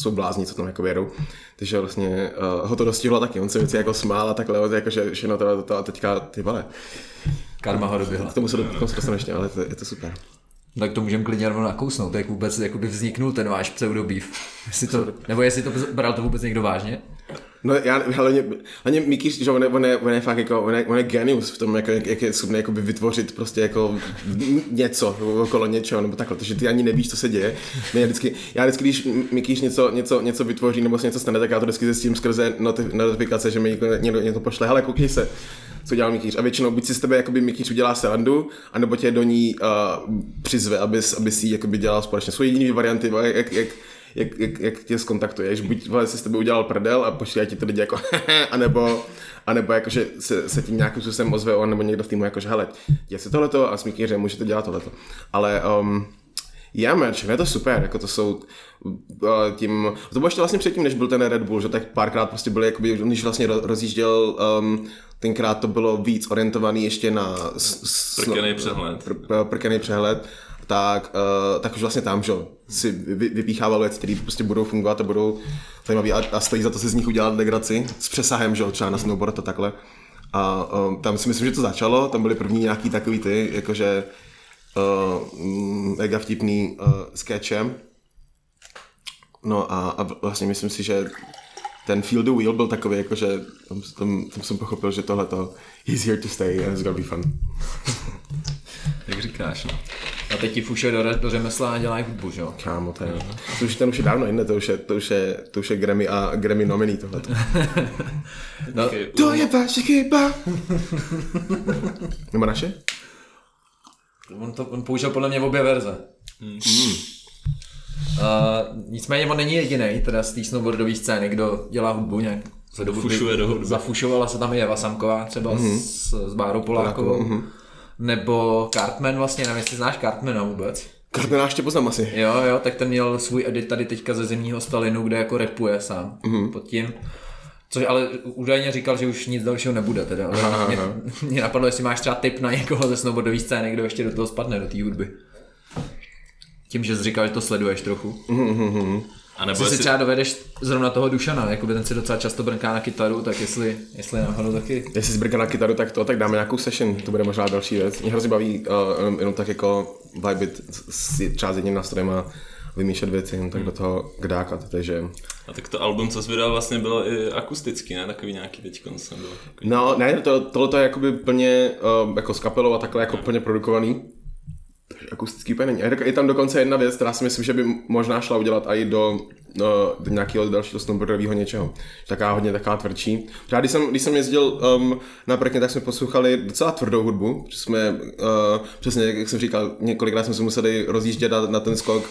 jsou blázni, co tam jako vědou. Takže vlastně uh, ho to dostihlo taky, on se věci jako smál a takhle, jako, že všechno to, to, to a teďka ty vole. Karma ho doběhla. K tomu se, do, se dostanu ještě, ale to, je to super. Tak to můžeme klidně rovnou nakousnout, jak vůbec jakoby vzniknul ten váš pseudobýv. Jestli to, nebo jestli to bral to vůbec někdo vážně? No já, hlavně, hlavně Mickey, že on je, on, je, on je fakt jako, on je, on je genius v tom, jako, jak, jak je schopný jako vytvořit prostě jako něco okolo něčeho, nebo takhle, takže ty ani nevíš, co se děje. já vždycky, já vždycky když Mickey něco, něco, něco vytvoří nebo se něco stane, tak já to vždycky zjistím skrze notifikace, že mi někdo, někdo, někdo pošle, hele, koukni se, co dělal Mikýř. A většinou buď si z tebe jakoby Mikýř udělá selandu, anebo tě do ní uh, přizve, abys, aby si jakoby dělal společně. Jsou jediné varianty, jak, jak, jak, jak, jak tě skontaktuješ, buď vole, si s tebe udělal prdel a pošlí ti to lidi jako anebo, anebo jako, že se, se tím nějakým způsobem ozve on, nebo někdo v týmu jako, že hele, děje se tohleto a smíky, že můžete dělat tohleto. Ale um, Já merch, je to super, jako to jsou uh, tím, to bylo ještě vlastně předtím, než byl ten Red Bull, že tak párkrát prostě byly, jakoby, když vlastně ro- rozjížděl, um, tenkrát to bylo víc orientovaný ještě na s, s, Prkený přehled. Pr, pr, prkený přehled, tak, uh, tak už vlastně tam, že si vy, vypíchával věci, které prostě budou fungovat a budou zajímavé a, a stojí za to si z nich udělat legraci s přesahem, že třeba na snowboard a takhle. A um, tam si myslím, že to začalo, tam byly první nějaký takový ty, jakože uh, mega vtipný uh, skeče. No a, a vlastně myslím si, že ten Feel the Wheel byl takový, jakože tam, tam, tam jsem pochopil, že tohle to he's here to stay and it's gonna be fun. Jak říkáš, no. A teď ti fušuje do, do řemesla a dělají hudbu, že jo? Kámo, to je, to už, ten už je dávno jinde, to už je, to už je, to už je Grammy a Grammy nominý tohle. No, To je vaše chyba. Nebo naše? on, to, on použil podle mě obě verze. Hmm. Uh, nicméně on není jediný, teda z té snowboardové scény, kdo dělá hudbu nějak. Se do hudby- Fušuje do hudby. Zafušovala se tam i Eva Samková, třeba mm-hmm. s, s Bárou Polákovou. Mm-hmm. Nebo Cartman vlastně, nevím, jestli znáš Cartmana vůbec. Kartmena ještě poznám asi. Jo, jo, tak ten měl svůj edit tady teďka ze zimního Stalinu, kde jako repuje sám mm-hmm. pod tím. Což ale údajně říkal, že už nic dalšího nebude teda. Aha, mě, aha. mě, napadlo, jestli máš třeba tip na někoho ze snowboardové scény, kdo ještě do toho spadne, do té hudby. Tím, že jsi říkal, že to sleduješ trochu. A nebo Jestli si třeba dovedeš zrovna toho Dušana, jakoby ten si docela často brnká na kytaru, tak jestli, jestli náhodou taky. Jestli zbrka na kytaru, tak to, tak dáme nějakou session, to bude možná další věc. Mě hrozně baví uh, jenom, jenom, tak jako vibit s, s, třeba s jedním nástrojem a vymýšlet věci, jen tak do toho kdákat, takže... a tak to album, co jsi vydal, vlastně bylo i akustický, ne? Takový nějaký teď koncem byl. Takový. No, ne, to, tohle to je jakoby plně uh, jako s kapelou a takhle jako plně produkovaný. Akustický úplně není. Je- tam dokonce jedna věc, která si myslím, že by možná šla udělat i do, do, do nějakého dalšího snowboardového něčeho. Taká hodně taková tvrdší. Třeba když jsem, když jsem jezdil um, na Prkně, tak jsme poslouchali docela tvrdou hudbu, protože jsme, uh, přesně jak jsem říkal, několikrát jsme se museli rozjíždět na, na ten skok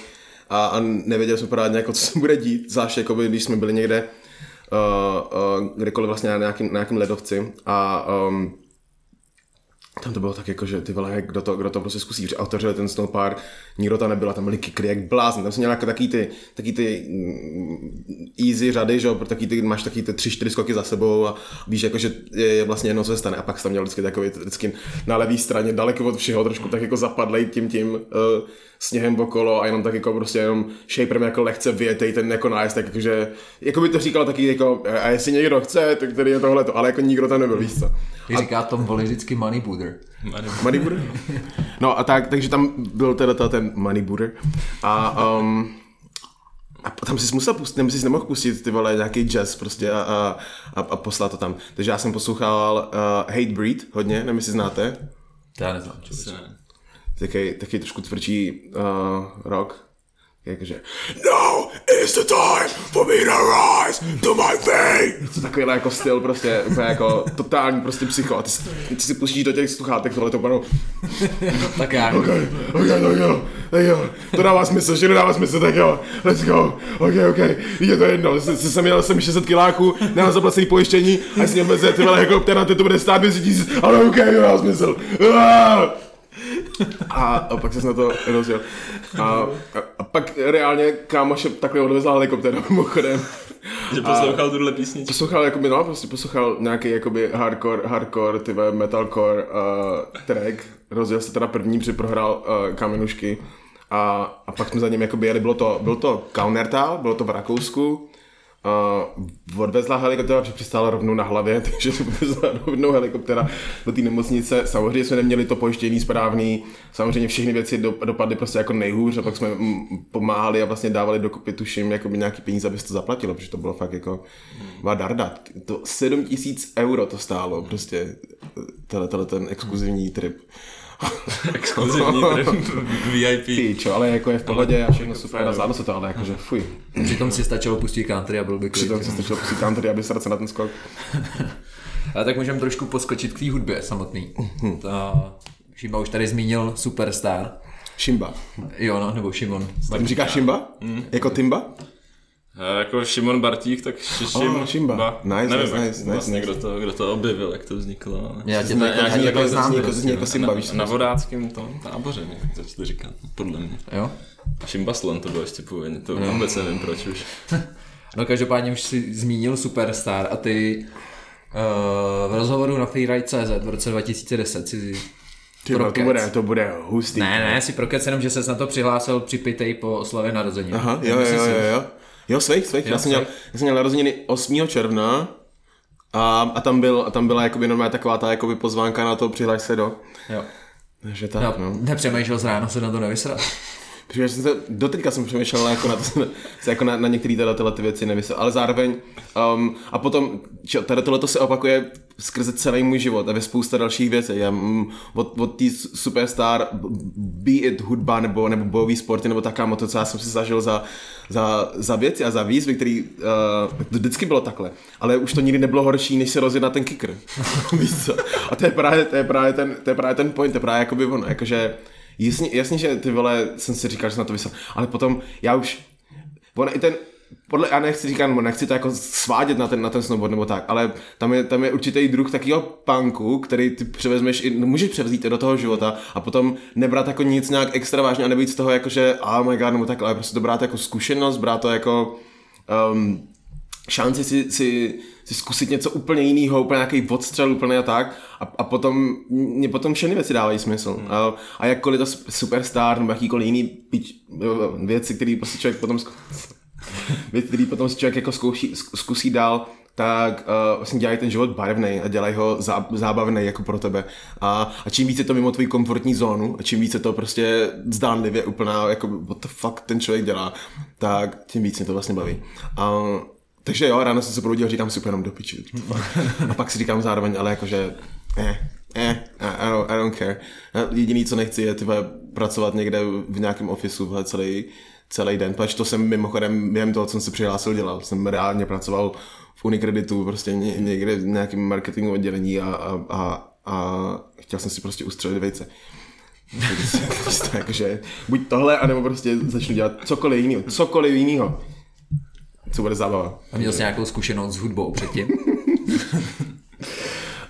a, a nevěděli jsme pořádně, jako, co se bude dít, zvlášť jako by, když jsme byli někde uh, uh, kdekoliv vlastně na na nějakým ledovci a um, tam to bylo tak jako, že ty vole, kdo to, kdo to prostě zkusí, že otevřeli ten snowpark, nikdo tam nebyl, tam byli kikry jak blázen, tam jsem měl jako taky ty, taky ty mm, easy řady, že jo, taky ty, máš taky ty tři, čtyři skoky za sebou a víš jako, že je, je vlastně jedno, co se stane. A pak jsem tam měl vždycky takový, vždycky na levé straně, daleko od všeho, trošku tak jako zapadlej tím tím uh, sněhem okolo a jenom tak jako prostě jenom shaperem jako lehce vyjetej ten jako nájezd, tak jakože, jako by to říkal taky jako, a jestli někdo chce, tak tady je tohle ale jako nikdo tam nebyl, víš co. Jak říká Tom Volley vždycky money booter. Money Buddha? No a tak, takže tam byl teda ta- ten Money Buddha. A, um, a tam si musel pustit, nebo si nemohl pustit ty vole nějaký jazz prostě a, a, a, a poslat to tam. Takže já jsem poslouchal uh, Hate Breed hodně, nevím, jestli znáte. To já neznám. Ne. Taky, taky trošku tvrdší uh, rock. Jakože Now is the time for me to rise to my fame. To takovýhle jako styl prostě, úplně jako totální prostě psycho. A ty, si- ty si pustíš do těch sluchátek tohle to panu. Tak já. OK, OK, tak jo, tak jo, to dává smysl, že nedává smysl, tak jo, let's go, OK, OK, je to jedno, se, se jsem měl jsem 600 kiláků, nemám zaplacený pojištění, a si měl ty vole helikoptéra, ty to bude stát 200 tisíc, ale OK, to dává smysl. Ah! A, a pak jsem na to rozjel. A, a, a pak reálně kámoše takhle odvezla helikoptéra mimochodem. Že poslouchal tuhle písničku. Poslouchal, jakoby, no, prostě poslouchal nějaký jakoby hardcore, hardcore, ty vole, metalcore uh, track. Rozjel se teda první, při prohrál uh, kamenušky. A, a pak jsme za ním jakoby jeli, bylo to, byl to Kaunertal, bylo to v Rakousku. Uh, odvezla helikoptéra, protože přistála rovnou na hlavě, takže odvezla rovnou helikoptéra do té nemocnice. Samozřejmě jsme neměli to pojištění správný, samozřejmě všechny věci do, dopadly prostě jako nejhůř a pak jsme pomáhali a vlastně dávali dokupy, tuším, jakoby nějaký peníze, aby se to zaplatilo, protože to bylo fakt jako hmm. darda. To 7 tisíc euro to stálo, prostě tenhle, tenhle ten exkluzivní trip. Exkluzivní VIP. Ty, čo, ale jako je v pohodě a všechno super a zvládlo se to, ale jakože fuj. Přitom si stačilo pustit country a byl by klid. Přitom se stačilo pustit country, aby se na ten skok. A tak můžeme trošku poskočit k té hudbě samotný. Ta, Šimba už tady zmínil Superstar. Šimba. Jo, no, nebo Šimon. Tam říká Šimba? Jako Timba? Jako Šimon Bartík, tak Šim, Oh, Šimba. Nice, nevím, nice, jak nice, vlastně, nice. kdo, to, kdo to objevil, jak to vzniklo. ale- Já tě to jako- tě jako- znám. jako- zní jako Simba, na, víš co na vodáckém tom táboře začali říkat, podle mě. Jo? Šimbaslon to bylo ještě původně, to vůbec nevím proč už. No každopádně už si zmínil Superstar a ty uh, v rozhovoru na Freeride.cz v roce 2010 si Ty to bude, to bude hustý. Ne, ne, si prokec jenom, že ses na to přihlásil při Pitej po oslavě narozenin. Aha, jo, jo, jo, jo, jo. Svých, svých. Já jsem, měl, já jsem měl narozeniny 8. června a, a tam, byl, a tam byla jakoby normálně taková ta jakoby pozvánka na to přihlaš se do. Jo. Takže tak, No, no. nepřemýšlel z ráno se na to nevysrat. Protože jsem se, doteďka jsem přemýšlel jako na, to, jako na, na některé tyhle, tyhle ty věci nevysel, ale zároveň um, a potom čo, tady tohle se opakuje skrze celý můj život a ve spousta dalších věcí. Já, mm, od, od té superstar, be it hudba nebo, nebo bojový sporty nebo taká moto, co já jsem si zažil za, za, za věci a za výzvy, který uh, to vždycky bylo takhle. Ale už to nikdy nebylo horší, než se rozjet na ten kicker. Víš co? A to je právě, to je právě, ten, to je právě ten point, to je právě jakoby ono, jakože Jasně, jasně, že ty vole, jsem si říkal, že na to vysel, ale potom já už, on i ten, podle, já nechci říkat, nebo nechci to jako svádět na ten, na ten snowboard nebo tak, ale tam je, tam je určitý druh takového punku, který ty převezmeš, i, no, můžeš převzít i do toho života a potom nebrat jako nic nějak extra vážně a nebýt z toho jako, že oh my god, nebo tak, ale prostě to brát jako zkušenost, brát to jako um, šanci si, si, si zkusit něco úplně jiného, úplně nějaký odstřel, úplně a tak. A, a potom, mě potom všechny věci dávají smysl. Hmm. A, a jakkoliv to superstar nebo jakýkoliv jiný pič, věci, které prostě člověk potom věci, který potom si člověk jako zkouší, zk- zkusí dál, tak uh, vlastně dělají ten život barevný a dělají ho zá, zábavný jako pro tebe. A, a čím více to mimo tvoji komfortní zónu a čím více to prostě zdánlivě úplná, jako what the fuck ten člověk dělá, tak tím víc mě to vlastně baví. A, takže jo, ráno jsem se probudil, říkám si jenom do piči. A pak si říkám zároveň, ale jakože, eh, eh, I don't, I don't care. Jediný, co nechci, je tyhle pracovat někde v nějakém ofisu celý, celý den, protože to jsem mimochodem během toho, co jsem se přihlásil, dělal. Jsem reálně pracoval v Unikreditu, prostě ně, někde v nějakém marketingovém oddělení a, a, a, a chtěl jsem si prostě ustřelit vejce. Takže prostě buď tohle, anebo prostě začnu dělat cokoliv jiného. Cokoliv jiného. Co bude zábava. A měl jsi nějakou zkušenost s hudbou předtím?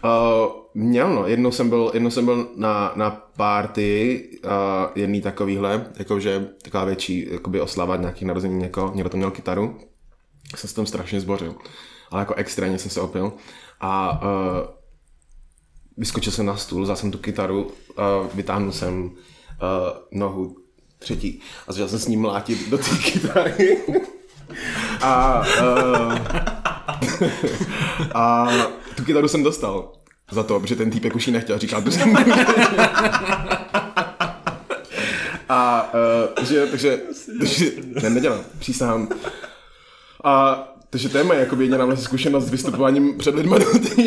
Uh, měl no, jednou jsem byl, jednou jsem byl na, na party uh, jedný takovýhle, jakože taková větší jakoby oslava nějakých narození někoho, někdo to měl kytaru, jsem se tam strašně zbořil, ale jako extrémně jsem se opil a uh, vyskočil jsem na stůl, vzal jsem tu kytaru, uh, vytáhnul jsem uh, nohu třetí a začal jsem s ním mlátit do té kytary. A, uh, a tu kytaru jsem dostal za to, protože ten týpek už ji nechtěl, říkal, to jsem A uh, že, takže, takže ne, nedělám, přísahám. A takže to je moje jakoby jediná vlastně zkušenost s vystupováním před lidmi do té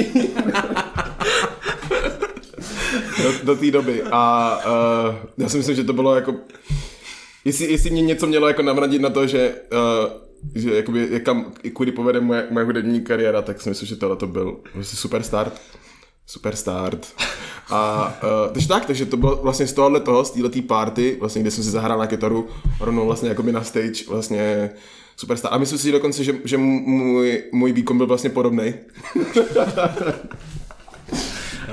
do, do té doby. A uh, já si myslím, že to bylo jako jestli, jestli mě něco mělo jako navradit na to, že, uh, že jakoby, jak kam, kudy povede moje, moje hudební kariéra, tak si myslím, že tohle to byl vlastně super start. Super start. A uh, takže tak, takže to bylo vlastně z tohohle toho, z této party, vlastně, kde jsem si zahrál na kytaru, rovnou vlastně jakoby na stage, vlastně superstar. A myslím si dokonce, že, že můj, můj výkon byl vlastně podobný.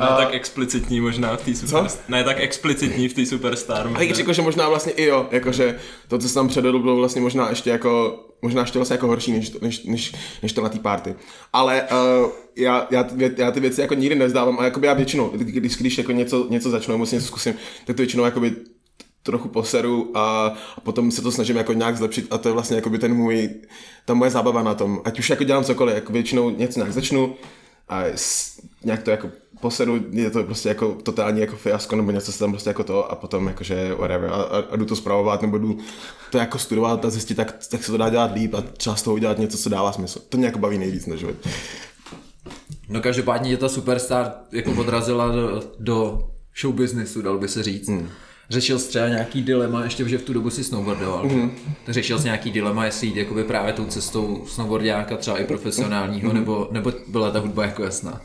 Ne tak explicitní možná v té super... Ne tak explicitní v té superstar. A možná. jak řekl, že možná vlastně i jo, jakože to, co jsem tam předvedl, bylo vlastně možná ještě jako, možná ještě vlastně jako horší, než, to- než, než, než to na té party. Ale uh, já, já, já, ty věci jako nikdy nezdávám a jakoby já většinou, když, když jako něco, něco začnu, si něco zkusím, tak to většinou jakoby trochu poseru a, a potom se to snažím jako nějak zlepšit a to je vlastně jakoby ten můj, ta moje zábava na tom. Ať už jako dělám cokoliv, jako většinou něco nějak začnu a nějak to jako poseru, je to prostě jako totální jako fiasko nebo něco se tam prostě jako to a potom jakože whatever a, a, a jdu to zpravovat nebo jdu to jako studovat a zjistit, tak, tak se to dá dělat líp a třeba z toho udělat něco, co dává smysl. To mě jako baví nejvíc na život. No každopádně tě ta Superstar jako odrazila do, do show businessu, dal by se říct. Hmm. Řešil jsi třeba nějaký dilema, ještě že v tu dobu si snowboardoval, mm-hmm. tak řešil jsi nějaký dilema, jestli jít jakoby právě tou cestou snowboardiáka třeba i profesionálního, mm-hmm. nebo, nebo byla ta hudba jako jasná?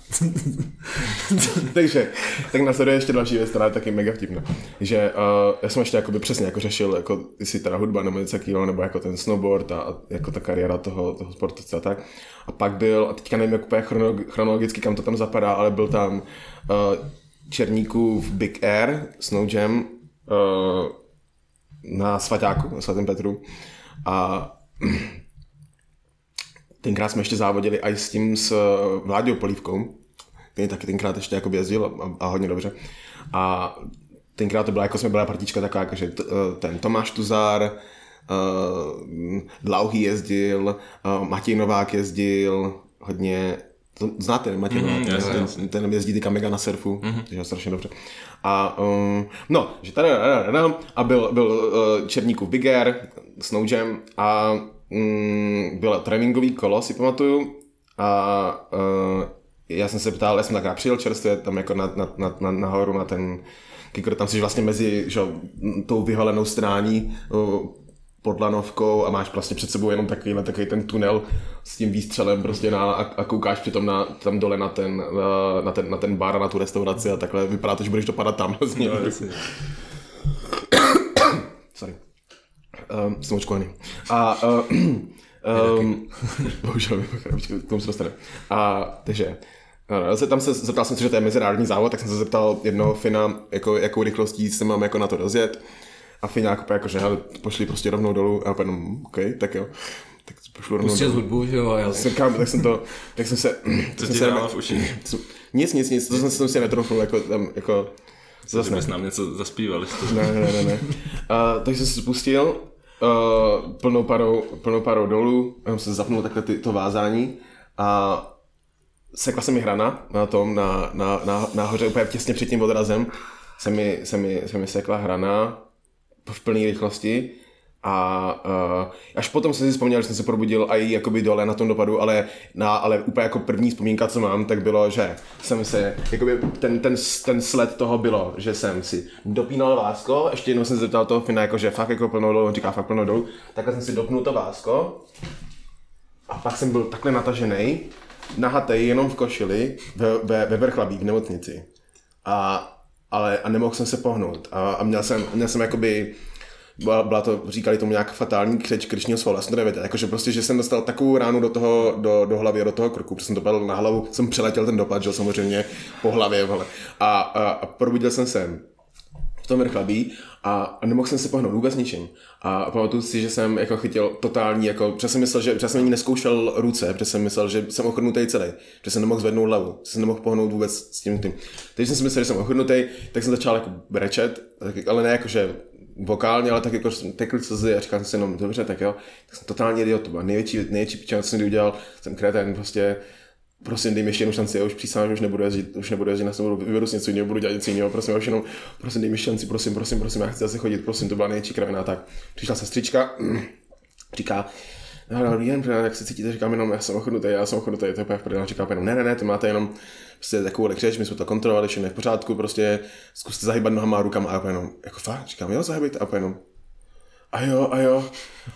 Takže, tak následuje ještě další věc, která je taky mega vtipná. Že uh, já jsem ještě jakoby přesně jako řešil, jako jestli teda hudba nebo něco takového, nebo jako ten snowboard a, a jako ta kariéra toho, toho sportovce a tak. A pak byl, a teďka nevím jak úplně chronologicky, kam to tam zapadá, ale byl tam uh, Černíkův Big Air, Snow Jam, na Svaťáku, na svatém Petru. A tenkrát jsme ještě závodili i s tím s Vláďou Polívkou, který taky tenkrát ještě jako jezdil a, a hodně dobře. A tenkrát to byla, jako jsme byla partička taková, jako, že t, eh, ten Tomáš Tuzár, uh, Dlouhý jezdil, uh, Matěj Novák jezdil, hodně, to znáte, Matěj mm, Novák, yes, ten, ten jezdí teďka mega na surfu, mm-hmm. takže strašně dobře. A um, no, že tady a byl, byl uh, Černíkův Big Air, Snow Jam a um, bylo tréninkový kolo, si pamatuju, a uh, já jsem se ptal, já jsem tak přijel čerstvě tam jako na, na, na, na, nahoru na ten kikr, tam jsi vlastně mezi že, tou vyhalenou strání pod lanovkou a máš vlastně před sebou jenom takový, takový ten tunel s tím výstřelem prostě na, a, a koukáš přitom na, tam dole na ten, na, ten, na ten bar a na tu restauraci a takhle vypadá to, že budeš dopadat tam vlastně. No, Sorry. Um, jsem očkovaný. A uh, Um, bohužel, k tomu se dostane. A takže No, tam se zeptal jsem se, že to je mezinárodní závod, tak jsem se zeptal jednoho Fina, jako, jakou rychlostí se mám jako na to rozjet. A Finák jako, že hele, pošli prostě rovnou dolů. A já no, OK, tak jo. Tak pošlu rovnou Pustil hudbu, že jo, a jsem, kam, tak jsem to, tak jsem se... Co ti se, v uši? Nic, nic, nic, to jsem, jsem si netrofil, jako tam, jako... Zase ne. nám něco zaspívali. Ne, ne, ne, ne. Uh, takže jsem se spustil, uh, plnou, parou, plnou parou dolů, jenom se zapnul takhle ty, to vázání a sekla se mi hrana na tom, na, na, na, nahoře úplně těsně před tím odrazem se mi, se mi, se mi sekla hrana v plné rychlosti. A uh, až potom jsem si vzpomněl, že jsem se probudil i jakoby dole na tom dopadu, ale, na, ale úplně jako první vzpomínka, co mám, tak bylo, že jsem se, jakoby ten, ten, ten sled toho bylo, že jsem si dopínal vásko, ještě jednou jsem se zeptal toho Fina, jako, že fakt jako plnou dolů, on říká fakt plnou dolů, takhle jsem si dopnul to vásko. A pak jsem byl takhle natažený, nahatej jenom v košili ve, ve, ve vrchlabí v nemocnici. A, ale, a nemohl jsem se pohnout. A, a měl jsem, měl jsem jakoby byla, byla to, říkali tomu nějak fatální křeč krčního svalu, já jsem to nevěděl, jakože prostě, že jsem dostal takovou ránu do toho, do, do hlavy a do toho krku, protože jsem dopadl na hlavu, jsem přeletěl ten dopad, že samozřejmě po hlavě, vole. A, a, a probudil jsem se v tom vrchlabí a, a nemohl jsem se pohnout vůbec ničím. A pamatuju si, že jsem jako chytil totální, jako, protože jsem myslel, že protože jsem ani neskoušel ruce, protože jsem myslel, že jsem ochrnutý celý, že jsem nemohl zvednout hlavu, že jsem nemohl pohnout vůbec s tím tím. Teď jsem si myslel, že jsem ochrnutý, tak jsem začal jako brečet, ale ne jako, že vokálně, ale tak jako jsem tekl slzy a říkal jsem si jenom, dobře, tak jo, tak jsem totálně idiot, to největší, největší piča, co jsem udělal, jsem kretén, prostě prosím, dej mi ještě jednu šanci, já už přísám, že už nebudu jezdit, už nebudu jezdit na snowboardu, vyberu si něco jiného, budu dělat něco jiného, prosím, já už jenom, prosím, dej mi šanci, prosím, prosím, prosím, já chci zase chodit, prosím, to byla největší kravina, tak. Přišla sestřička, říká, no, dobrý den, jak se cítíte, říkám jenom, já jsem ochrnutý, já jsem ochrnutý, to je úplně v říká jenom, ne, ne, ne, to máte jenom prostě takovou křeč, my jsme to kontrolovali, všechno je v pořádku, prostě zkuste zahybat nohama a rukama. A jenom, jako fakt, říkám, jo, zahybit. A jenom, a jo, a jo,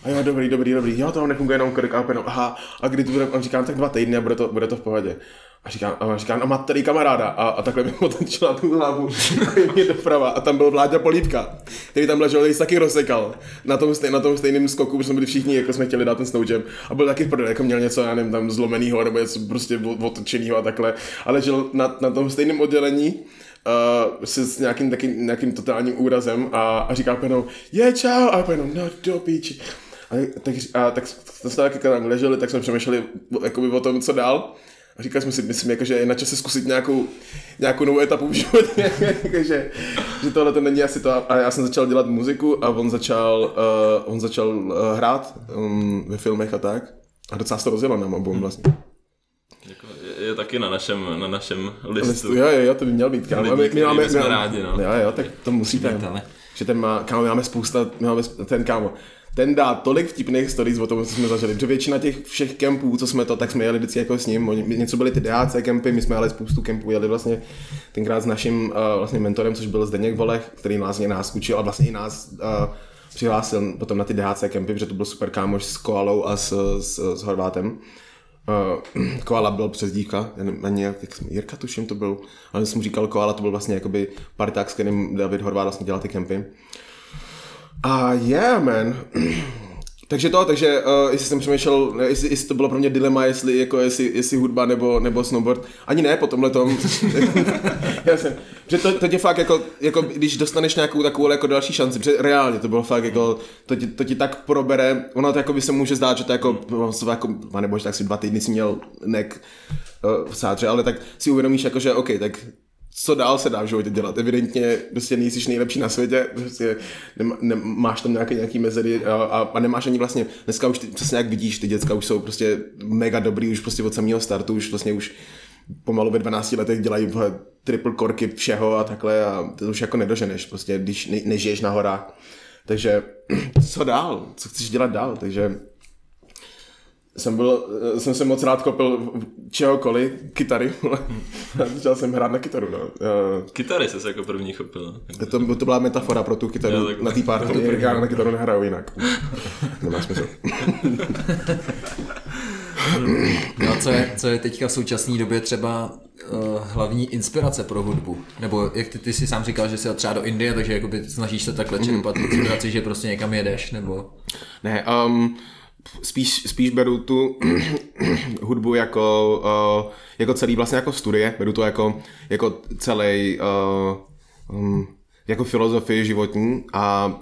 a jo, dobrý, dobrý, dobrý, jo, to nefunguje jenom krk, a jenom, aha, a kdy to bude, on říká, tak dva týdny a bude to, bude to v pohodě. A říká, a říká, a máte tady kamaráda. A, a takhle mi otočila tu hlavu a mě doprava. A tam byl Vláďa Polívka, který tam ležel, taky rozsekal. Na tom, stej, na tom stejném skoku, protože jsme byli všichni, jako jsme chtěli dát ten snowjam. A byl taky v jako měl něco, já nevím, tam zlomenýho, nebo něco prostě otočenýho a takhle. Ale ležel na, na tom stejném oddělení uh, se s nějakým, taky, nějakým totálním úrazem a, a říká penou, je čau, a penou, no do píči. A, tak, a, tak jsme taky tam leželi, tak jsme přemýšleli jakoby, o tom, co dál. A říkali jsme si, myslím, jako, že je na čase zkusit nějakou, nějakou novou etapu v životě, jako, že, že tohle to není asi to. A já jsem začal dělat muziku a on začal, uh, on začal uh, hrát um, ve filmech a tak. A docela se to rozjelo nám obou vlastně. Je, taky na našem, na našem listu. listu jo, jo, jo, to by měl být. Kámo. My, my, máme, jsme rádi, no. Jo, jo, tak to musíte. Že ten má, kámo, máme spousta, máme ten kámo, ten dá tolik vtipných stories o tom, co jsme zažili, protože většina těch všech kempů, co jsme to, tak jsme jeli vždycky jako s ním, Oni- něco byly ty DAC kempy, my jsme jeli spoustu kempů, jeli vlastně tenkrát s naším uh, vlastně mentorem, což byl Zdeněk Volech, který nás, nás učil a vlastně i nás uh, přihlásil potom na ty DHC kempy, protože to byl super kámoš s Koalou a s, s, s Horvátem. Uh, Koala byl přezdívka, já nevím, ani jak, jak jsem, Jirka tuším to byl, ale jsem říkal Koala, to byl vlastně jakoby parták, s kterým David Horvát vlastně dělal ty kempy. A yeah, man. takže to, takže uh, jestli jsem přemýšlel, jestli, jestli, to bylo pro mě dilema, jestli, jako, jestli, jestli hudba nebo, nebo snowboard. Ani ne po tomhle tom. Že to, to tě fakt jako, jako, když dostaneš nějakou takovou jako další šanci, protože reálně to bylo fakt jako, to ti, to ti tak probere, ono to jako by se může zdát, že to jako, to jako, nebo tak si dva týdny si měl nek uh, v sádře, ale tak si uvědomíš jako, že OK, tak co dál se dá v životě dělat. Evidentně prostě nejsi nejlepší na světě, prostě nem, nem, máš tam nějaké nějaký mezery a, a, a, nemáš ani vlastně, dneska už ty, přesně jak vidíš, ty děcka už jsou prostě mega dobrý, už prostě od samého startu, už vlastně už pomalu ve 12 letech dělají triple korky všeho a takhle a to už jako nedoženeš, prostě když ne, nežiješ na horách. Takže co dál? Co chceš dělat dál? Takže jsem, byl, jsem se moc rád kopil čehokoliv, kytary. Začal jsem hrát na kytaru, no. Eh, Kytary se jako první chopil. To, to byla metafora pro tu kytaru Jo, takhle. na té party. Já na kytaru nehraju jinak. Nemá smysl. No a co je, co je teďka v současné době třeba uh, hlavní inspirace pro hudbu? Nebo jak ty, ty jsi sám říkal, že jsi třeba do Indie, takže jakoby snažíš se takhle čerpat inspiraci, že prostě někam jedeš, nebo... Ne, um, spíš, spíš beru tu hudbu jako, uh, jako celý vlastně jako studie, beru to jako, jako celý uh, um, jako filozofii životní a,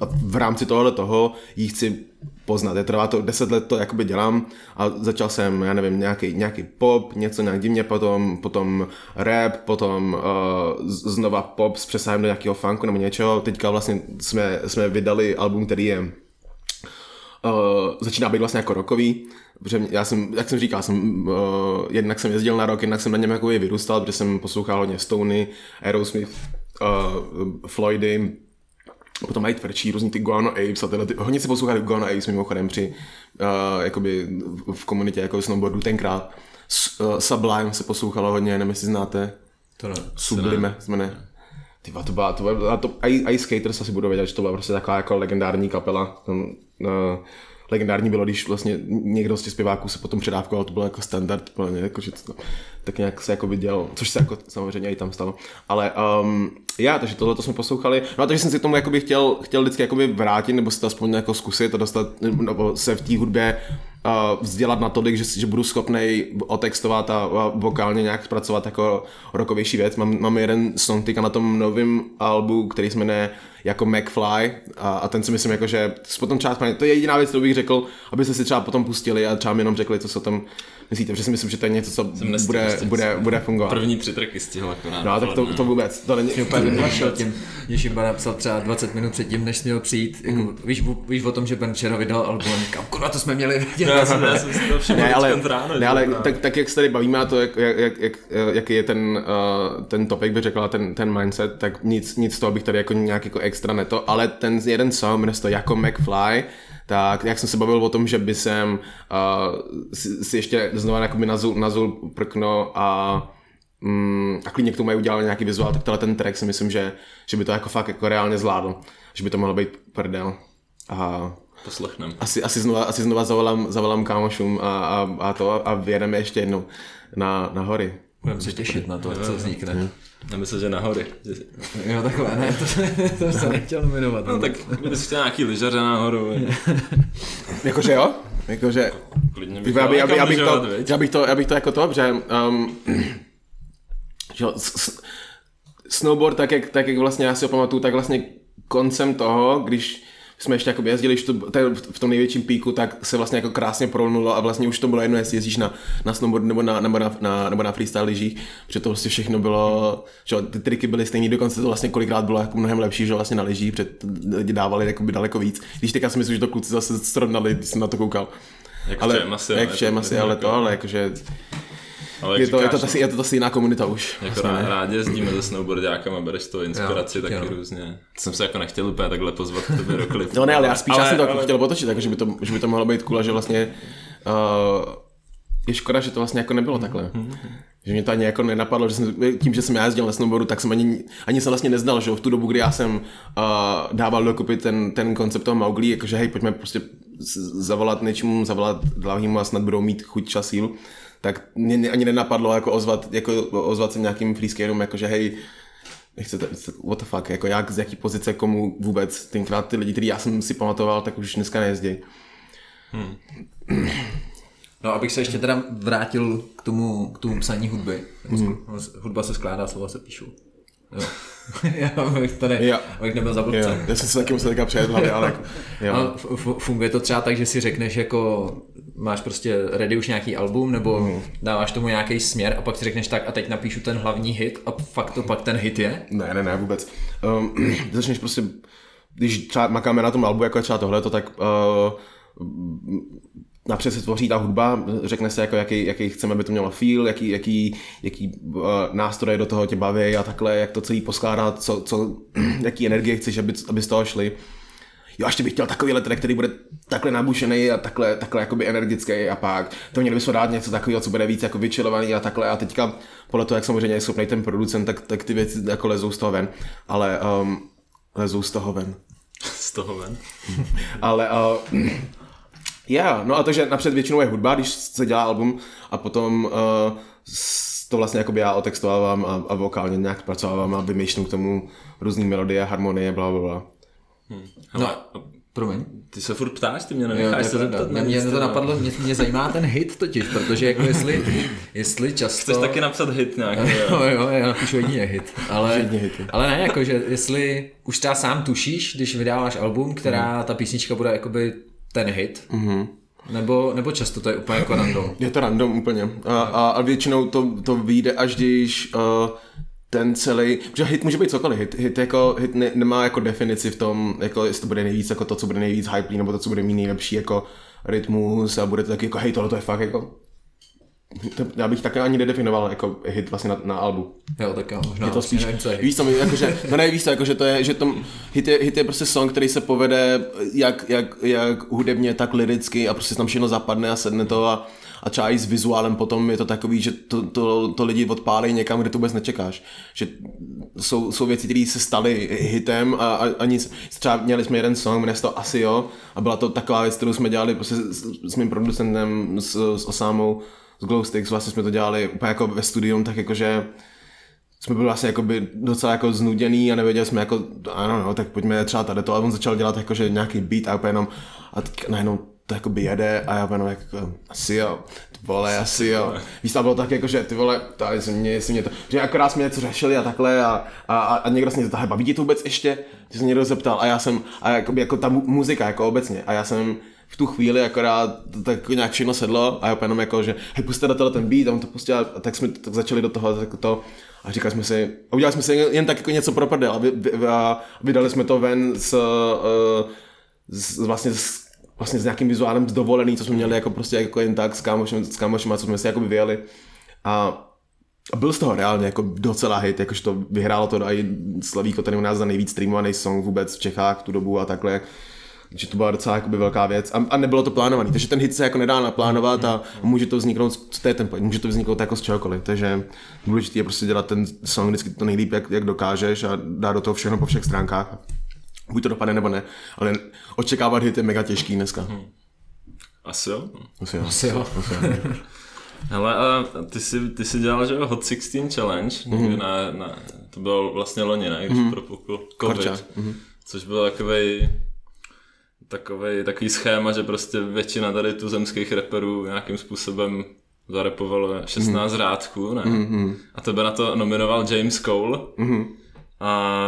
a v rámci tohohle toho ji chci poznat. Je trvá to, deset let to jakoby dělám a začal jsem, já nevím, nějaký, nějaký pop, něco nějak divně, potom, potom rap, potom uh, znova pop s přesahem do nějakého funku nebo něčeho. Teďka vlastně jsme, jsme vydali album, který je uh, začíná být vlastně jako rokový, protože já jsem, jak jsem říkal, jsem, uh, jednak jsem jezdil na rok, jednak jsem na něm jako vyrůstal, protože jsem poslouchal hodně Stony, Aerosmith, uh, Floydy, potom mají tvrdší různý ty Guano Apes a tyhle ty, hodně se poslouchali Guano Apes mimochodem při, uh, jakoby v komunitě jako snowboardu tenkrát. S, uh, Sublime se poslouchalo hodně, nevím jestli znáte. To ne. Sublime se jmenuje. Ty to byla, to byla, to, i, i Skaters asi budou vědět, že to byla prostě taková jako legendární kapela. Tam, uh, legendární bylo, když vlastně někdo z těch zpěváků se potom předávkoval, to bylo jako standard, plně, jako, že to tak nějak se jako viděl, což se jako samozřejmě i tam stalo. Ale um, já, takže tohle to jsme poslouchali. No a takže jsem si k tomu jakoby chtěl, chtěl vždycky jakoby vrátit, nebo si to aspoň jako zkusit a dostat, nebo se v té hudbě vzdělat natolik, že, že budu schopný otextovat a, a vokálně nějak zpracovat jako rokovější věc. Mám, mám jeden song na tom novém albu, který se jmenuje jako McFly a, a ten si myslím jako, že potom část, to je jediná věc, kterou bych řekl, abyste si třeba potom pustili a třeba mi jenom řekli, co se o tom myslíte, protože si myslím, že to je něco, co nestihl bude, prostě. bude, bude fungovat. První tři tracky stihl akorát. No, tak to, to vůbec, to není... Úplně vyplašil tím, že Šimba napsal třeba 20 minut předtím, než měl přijít. Jako, Hmm. víš, víš, o tom, že Ben Včera vydal album, říkám, kurva, to jsme měli vědět. No, já jsem, já jsem si to všiml Ne, ale, ráno, ne, ale tak, tak, jak se tady bavíme a to, jak, jak, jak, jak, jaký je ten, uh, ten topic, bych řekla, ten, ten mindset, tak nic, nic z toho bych tady jako nějak jako extra neto, ale ten jeden song, jmenuje se to jako McFly, tak jak jsem se bavil o tom, že by jsem uh, si, si ještě znovu jakoby nazul, nazul prkno a Mm, a klidně k tomu mají udělat nějaký vizuál, tak tenhle ten track si myslím, že, že by to jako fakt jako reálně zvládl. Že by to mohlo být prdel. A Poslechnem. asi, asi znova, asi znova zavolám, zavolám kámošům a, a, a to a vyjedeme ještě jednou na, na hory. Budeme se těšit na to, co vznikne. Já myslím, že nahory. Jo, takhle, ne, to, to jsem nechtěl nominovat. No tak kdybys chtěl nějaký lyžaře nahoru, Jakože jo? Jakože, klidně bych já, by, já, by, já, bych lyžovat, to, já, bych to, já bych to jako to, že um, že jo, s- s- snowboard, tak jak, tak jak vlastně já si ho pamatuju, tak vlastně koncem toho, když jsme ještě jako jezdili když to, te- v tom největším píku, tak se vlastně jako krásně prolnulo a vlastně už to bylo jedno, jestli jezdíš na, na snowboard nebo na, nebo na, na, nebo na freestyle lyžích, protože to vlastně všechno bylo, že ty triky byly stejný, dokonce to vlastně kolikrát bylo jako mnohem lepší, že vlastně na lyžích, před lidi dávali jakoby daleko víc. Když teďka si myslím, že to kluci zase srovnali, když jsem na to koukal. Jak ale, všem asi, jak ale všem to asi, ale to, ale jakože Ale je, to, je, to, říkáš, ta, je to ta stejná komunita už. Jako vlastně, rá, rádi jezdíme se snowboardákama, bereš z toho inspiraci Jo, taky jo. různě. Jsem se jako nechtěl úplně takhle pozvat k tobě do klipu. No ne, ale já spíš ale, já jsem to jako ale- chtěl otočit, jako, že, by to, že by to mohlo být cool, a že vlastně uh, je škoda, že to vlastně jako nebylo takhle. Že mě to ani jako nenapadlo, že jsem, tím, že jsem já jezdil na snowboardu, tak jsem ani, ani jsem vlastně neznal, že v tu dobu, kdy já jsem uh, dával dokupy ten, ten koncept toho Mowgli, jakože hej, pojďme prostě zavolat něčemu, zavolat dlavýmu a snad budou mít chuť čas sílu, tak mě, ani nenapadlo jako ozvat, jako ozvat se nějakým freescareům, jakože hej, nechcete, what the fuck, jako jak, z jaký pozice, komu vůbec, tenkrát ty lidi, který já jsem si pamatoval, tak už dneska nejezdí. No, abych se ještě teda vrátil k tomu, k tomu psaní hudby. Mhm. Hudba se skládá, slova se píšou. Jo. já abych tady, Jo. abych nebyl za blbce. já jsem se taky musel teďka přejet hlavě, ale jako, jo. A f- funguje to třeba tak, že si řekneš jako máš prostě ready už nějaký album nebo Mhm. dáváš tomu nějaký směr a pak si řekneš tak a teď napíšu ten hlavní hit a fakt to pak ten hit je? Ne, ne, ne, vůbec. Um, začneš prostě, když třeba makáme na tom albu, jako je třeba tohleto, tak uh, napřed se tvoří ta hudba, řekne se, jako, jaký, jaký chceme, aby to mělo feel, jaký, jaký, jaký uh, nástroje do toho tě baví a takhle, jak to celý poskládat, co, co, jaký energie chceš, aby, aby z toho šli. Jo, ještě bych chtěl takový track, který bude takhle nabušený a takhle, takhle jakoby energický a pak to měli bychom dát něco takového, co bude víc jako vyčilovaný a takhle a teďka podle toho, jak samozřejmě je schopný ten producent, tak, tak ty věci jako lezou z toho ven, ale um, lezou z toho ven. Z toho ven. Ale uh, yeah, no a takže napřed většinou je hudba, když se dělá album a potom uh, to vlastně jakoby já otextovávám a, a vokálně nějak zpracovávám a vymýšlím k tomu různé melodie, harmonie, bla, bla, bla. Hele, No, Promiň. ty se furt ptáš, ty mě nenecháš se zeptat na Mě to napadlo, mě, mě zajímá ten hit totiž, protože jako jestli, jestli často... Chceš taky napsat hit nějaký, jo? Jo, jo, já napíšu jedině hit. Ale, ale ne, jako, že jestli už třeba sám tušíš, když vydáváš album, která ta písnička bude jakoby ten hit, mm-hmm. nebo, nebo často to je úplně jako random. Je to random úplně. A, a, a většinou to, to vyjde až když uh, ten celý, protože hit může být cokoliv, hit, hit, jako, hit ne, nemá jako definici v tom, jako jestli to bude nejvíc jako to, co bude nejvíc hype, nebo to, co bude mít nejlepší jako rytmus a bude to taky jako hej, tohle to je fakt jako já bych také ani nedefinoval jako hit vlastně na, na albu. Jo, tak jo, možná Je to spíš, nevím, co je hit. víš co, jakože, no ne, víš co, jakože to je, že to, hit je, hit je prostě song, který se povede jak, jak, jak hudebně, tak liricky a prostě tam všechno zapadne a sedne to a, a třeba i s vizuálem potom je to takový, že to, to, to lidi odpálí někam, kde to vůbec nečekáš. Že jsou, jsou věci, které se staly hitem a, a, a nic. Třeba měli jsme jeden song, jmenuje se to Asi jo a byla to taková věc, kterou jsme dělali prostě s, s mým producentem, s, s Osámou, s Glowsticks, vlastně jsme to dělali úplně jako ve studium, tak jakože jsme byli vlastně jakoby docela jako znuděný a nevěděli jsme jako, ano, no, tak pojďme třeba tady to a on začal dělat jakože nějaký beat a úplně jenom, a teď najednou to jakoby jede a já jenom jako, asi jo, ty vole, asi jo. Víš, tam bylo tak jako, že ty vole, to, jestli mě, jestli mě to, že akorát jsme něco řešili a takhle a, a, a, někdo se mě zeptal, baví to vůbec ještě? Ty se někdo zeptal a já jsem, a jakoby, jako ta mu- muzika jako obecně a já jsem v tu chvíli akorát tak nějak všechno sedlo a já jenom jako, že hej, puste do toho ten beat a on to pustil a tak jsme tak začali do toho tak to a říkali jsme si, a udělali jsme si jen, tak jako něco pro prdel a, vy, a vydali jsme to ven s, uh, s vlastně s, vlastně s nějakým vizuálem z dovolený, co jsme měli jako prostě jako jen tak s kámošem, s kámošem, co jsme si jako vyjeli a a byl z toho reálně jako docela hit, jakože to vyhrálo to i Slavíko tady u nás za nejvíc streamovaný song vůbec v Čechách v tu dobu a takhle. Takže to byla docela jakoby velká věc a, a nebylo to plánovaný, takže ten hit se jako nedá naplánovat a, a může to vzniknout, to je ten point, může to vzniknout jako z čehokoliv, takže důležité je prostě dělat ten song vždycky to nejlíp, jak, jak dokážeš a dát do toho všechno po všech stránkách. Buď to dopadne nebo ne, ale očekávat hit je mega těžký dneska. Asi jo. Asi jo. Asi jo. Hele, a ty jsi, ty jsi dělal, že jo, Hot 16 Challenge, mm-hmm. na, na, to bylo vlastně loni, ne, když mm-hmm. propukl covid, Korča, mm-hmm. což byl takovej, takovej, takový schéma, že prostě většina tady tu zemských reperů nějakým způsobem zarepovalo 16 mm-hmm. řádků, ne? Mm-hmm. A tebe na to nominoval James Cole. Mm-hmm. A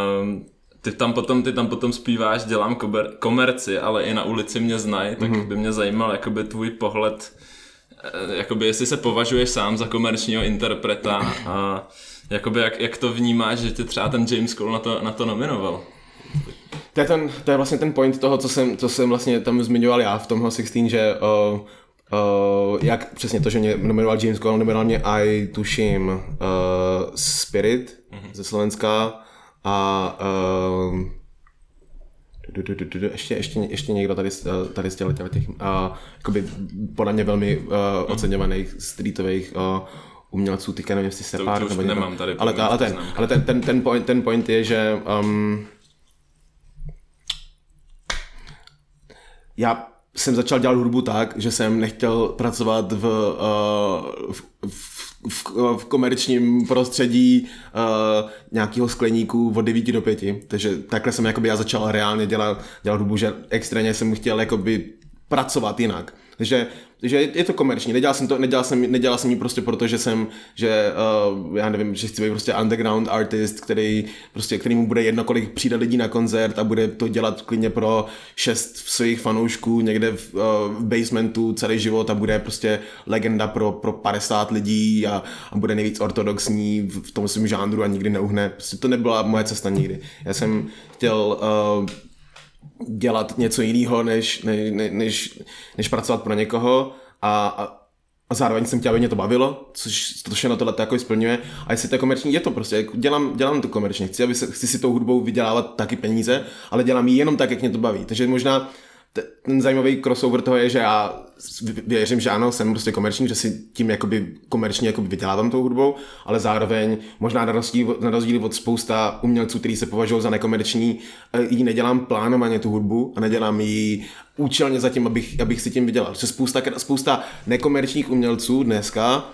ty tam potom, ty tam potom zpíváš, dělám kober, komerci, ale i na ulici mě znají, tak mm-hmm. by mě zajímal jakoby tvůj pohled, eh, jakoby jestli se považuješ sám za komerčního interpreta a jakoby jak, jak to vnímáš, že tě třeba ten James Cole na to, na to nominoval. To je, ten, to je vlastně ten point toho, co jsem, co jsem vlastně tam zmiňoval já v tomhle 16, že uh, Uh, jak přesně to, že mě nominoval James Cole, nominoval mě I, tuším, uh, Spirit mm-hmm. ze Slovenska a uh, du, du, du, ještě, ještě, ještě někdo tady, tady z těchto těch, uh, jakoby podle mě velmi uh, oceňovaných streetových uh, umělců, teďka nevím, jestli Separ, nebo nemám tady ale, ale, ten, ale ten, ten, ten, point, ten point je, že um, já jsem začal dělat hudbu tak, že jsem nechtěl pracovat v, uh, v, v, v, v komerčním prostředí uh, nějakého skleníku od 9 do 5. Takže takhle jsem jakoby já začal reálně dělat, dělat hudbu, že extrémně jsem chtěl jakoby pracovat jinak. Takže, že je to komerční. Nedělal jsem to, nedělal jsem, nedělal jsem ji prostě proto, že jsem, že uh, já nevím, že chci být prostě underground artist, který prostě, kterýmu bude jedno, kolik přijde lidí na koncert a bude to dělat klidně pro šest svých fanoušků někde v, uh, v basementu celý život a bude prostě legenda pro, pro 50 lidí a, a bude nejvíc ortodoxní v, v tom svém žánru a nikdy neuhne. Prostě to nebyla moje cesta nikdy. Já jsem chtěl uh, dělat něco jiného, než, než, než, než pracovat pro někoho a, a, a zároveň jsem chtěl, aby mě to bavilo, což to všechno tohle jako splňuje. A jestli to je komerční, je to prostě, jako dělám, dělám to komerčně, chci, aby se, chci si tou hudbou vydělávat taky peníze, ale dělám ji jenom tak, jak mě to baví. Takže možná ten zajímavý crossover toho je, že já věřím, že ano, jsem prostě komerční, že si tím jakoby komerčně jakoby vydělávám tou hudbou, ale zároveň možná na rozdíl, na rozdíl od spousta umělců, kteří se považují za nekomerční, eh, jí nedělám plánovaně tu hudbu a nedělám ji účelně zatím, abych, abych si tím vydělal. Protože spousta, spousta nekomerčních umělců dneska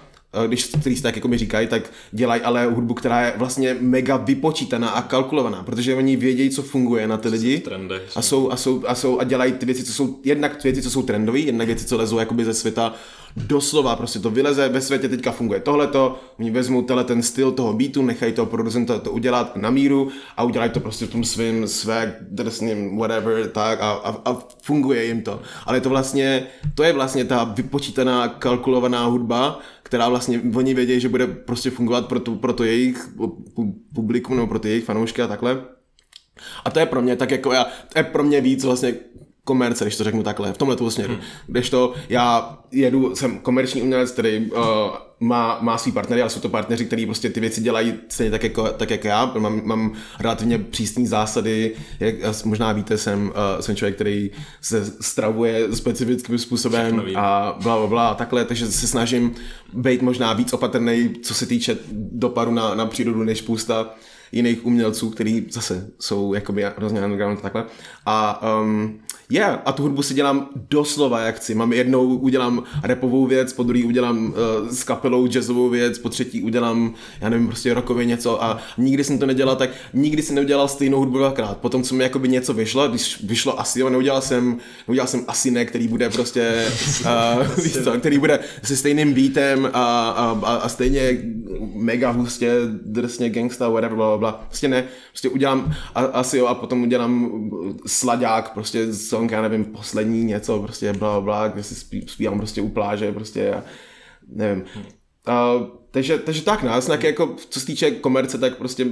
když který tak jako mi říkají, tak dělají ale hudbu, která je vlastně mega vypočítaná a kalkulovaná, protože oni vědějí, co funguje na ty lidi trendy. a jsou, a jsou, a jsou a dělají ty věci, co jsou jednak věci, co jsou trendové, jednak věci, co lezou jakoby ze světa doslova, prostě to vyleze, ve světě teďka funguje tohleto, oni vezmou tenhle ten styl toho beatu, nechají toho producenta to udělat na míru a udělají to prostě v tom svým swag, drsným, whatever, tak a, a, a, funguje jim to. Ale to vlastně, to je vlastně ta vypočítaná, kalkulovaná hudba, která vlastně, oni vědějí, že bude prostě fungovat pro, tu, pro to jejich pu- publikum nebo pro ty jejich fanoušky a takhle. A to je pro mě tak jako já, to je pro mě víc vlastně komerce, když to řeknu takhle, v tomhle směru. Hmm. Kdežto já jedu, jsem komerční umělec, který uh, má, má svý partnery, ale jsou to partneři, kteří prostě ty věci dělají stejně tak jako, tak jako já. Mám, mám relativně přísné zásady, jak možná víte, jsem, uh, jsem člověk, který se stravuje specifickým způsobem a bla, bla, bla, a takhle, takže se snažím být možná víc opatrný, co se týče dopadu na, na přírodu, než spousta jiných umělců, kteří zase jsou jakoby hrozně underground takhle. A um, yeah, a tu hudbu si dělám doslova jak chci. Mám jednou udělám repovou věc, po druhý udělám uh, s kapelou jazzovou věc, po třetí udělám, já nevím, prostě rockově něco a nikdy jsem to nedělal tak, nikdy jsem neudělal stejnou hudbu dvakrát. Potom, co mi jakoby něco vyšlo, když vyšlo asi, jo, neudělal jsem, neudělal jsem asi ne, který bude prostě, uh, víš co, který bude se stejným beatem a, a, a, a stejně mega hustě, drsně gangsta, whatever, bla, bla. Prostě ne, prostě udělám a, asi jo a potom udělám slaďák, prostě song, já nevím, poslední něco, prostě bla, bla, kde si spí, zpívám prostě u pláže, prostě a nevím. Uh, takže, takže tak, no, jako, co se týče komerce, tak prostě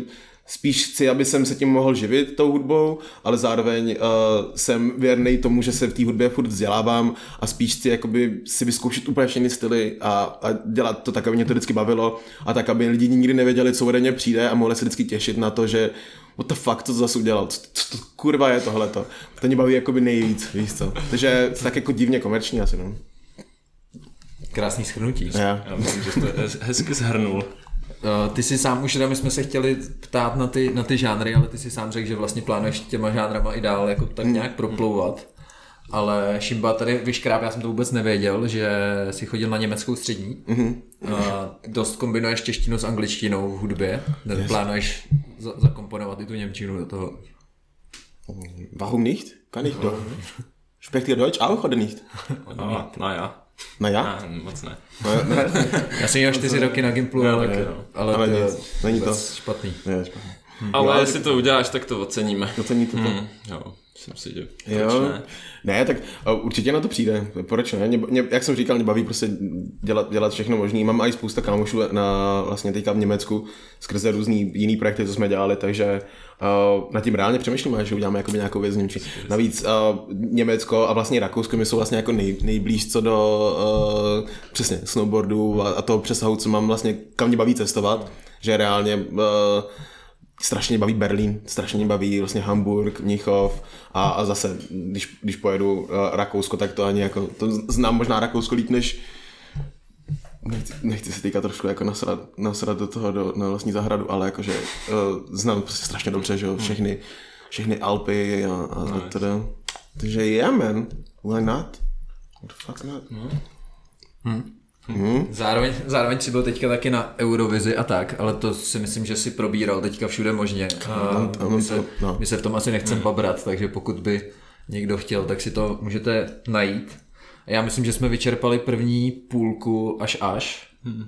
spíš chci, aby jsem se tím mohl živit tou hudbou, ale zároveň uh, jsem věrný tomu, že se v té hudbě furt vzdělávám a spíš chci jakoby si vyzkoušet úplně všechny styly a, a dělat to tak, aby mě to vždycky bavilo a tak, aby lidi nikdy nevěděli, co ode mě přijde a mohli se vždycky těšit na to, že what the fuck, co to zase udělal, co, co to kurva je tohleto. To mě baví jakoby nejvíc, víš co. Takže tak jako divně komerční asi, no. Krásný schrnutí. Já. Já myslím, že to hezky zhrnul. Uh, ty si sám už, my jsme se chtěli ptát na ty, na ty žánry, ale ty si sám řekl, že vlastně plánuješ těma žánrama i dál jako tak nějak proplouvat. Ale Šimba tady vyškráp, já jsem to vůbec nevěděl, že si chodil na německou střední. Mm-hmm. Uh, dost kombinuješ češtinu s angličtinou v hudbě. Yes. Plánuješ za- zakomponovat i tu němčinu do toho. Warum nicht? Kann ich doch. Sprecht ihr Deutsch auch oder nicht? No, no já. Ne, moc ne. No, ne, Já jsem měl čtyři roky na Gimplu, ale, taky, ale, no. ale, Ale to není to. špatný. Ne, špatně. Ale jestli to uděláš, tak to oceníme. Oceníte to? Hmm, jo. Jsem si, že proč Jo. ne? Ne, tak určitě na to přijde. Proč ne? Mě, mě, jak jsem říkal, mě baví prostě dělat, dělat všechno možné. Mám i spousta kámošů na, vlastně teďka v Německu skrze různý jiný projekty, co jsme dělali, takže uh, nad tím reálně přemýšlíme, že uděláme jakoby nějakou věc Němčí. Navíc uh, Německo a vlastně Rakousko mi jsou vlastně jako nej, nejblíž co do uh, přesně snowboardu a, a toho přesahu, co mám vlastně, kam mě baví cestovat, že reálně uh, strašně baví Berlín, strašně baví vlastně Hamburg, Mnichov a, a zase, když, když pojedu uh, Rakousko, tak to ani jako, to znám možná Rakousko líp než nechci, nechci se teďka trošku jako nasrat, nasrat do toho, do, na vlastní zahradu, ale jakože uh, znám prostě strašně dobře, že jo, všechny, všechny Alpy a, a, a teda. Takže yeah man, why not? What the fuck not? Zároveň, zároveň si byl teďka taky na Eurovizi a tak, ale to si myslím, že si probíral teďka všude možně. A ano, my, se, no. my se v tom asi nechcem babrat, takže pokud by někdo chtěl, tak si to můžete najít. Já myslím, že jsme vyčerpali první půlku až až.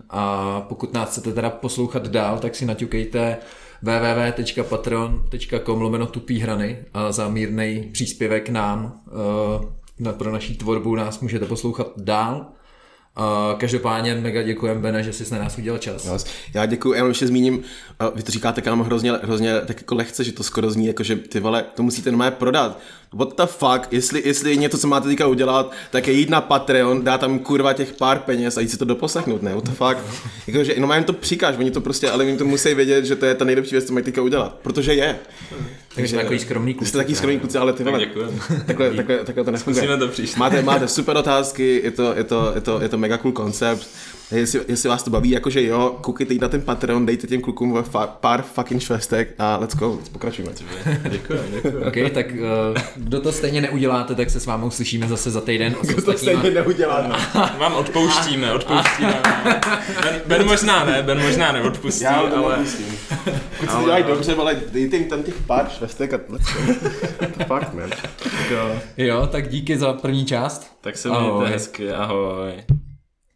A pokud nás chcete teda poslouchat dál, tak si naťukejte www.patreon.com lomeno tupý hrany a za mírnej příspěvek nám na, pro naší tvorbu nás můžete poslouchat dál. Uh, každopádně mega děkujeme, Bene, že jsi na nás udělal čas. Vás. Já děkuji, já ještě zmíním, a vy to říkáte kámo hrozně, hrozně tak jako lehce, že to skoro zní jako, že ty vole, to musíte normálně prodat. What the fuck, jestli, jestli je něco, co máte teďka udělat, tak je jít na Patreon, dát tam kurva těch pár peněz a jít si to doposlechnout, ne? What the fuck. Jako, že jenom jim to přikáž, oni to prostě, ale oni to musí vědět, že to je ta nejlepší věc, co mají teďka udělat, protože je. Takže jsme takový skromný kluci. jste taky skromný kluci, ale ty vole, děkujeme. takhle, takhle, takhle to nefunguje. Zkusíme to příště. Máte, máte super otázky, je to, je to, je to, je to mega cool koncept. Jestli, jestli, vás to baví, jakože jo, koukejte jít na ten Patreon, dejte těm klukům fa- pár fucking švestek a let's go, pokračujeme. Děkujeme, děkujeme. OK, tak uh, kdo to stejně neuděláte, tak se s vámi uslyšíme zase za týden. s ostatníma. neudělá. Vám odpouštíme, odpouštíme. Ben, ben možná ne, Ben možná neodpustí, Já ale... ale... Pokud se to dělají dobře, ale dejte jim tam těch pár švestek a let's go. The fuck, man. Jo, tak díky za první část. Tak se mějte Ahoj. hezky, ahoj.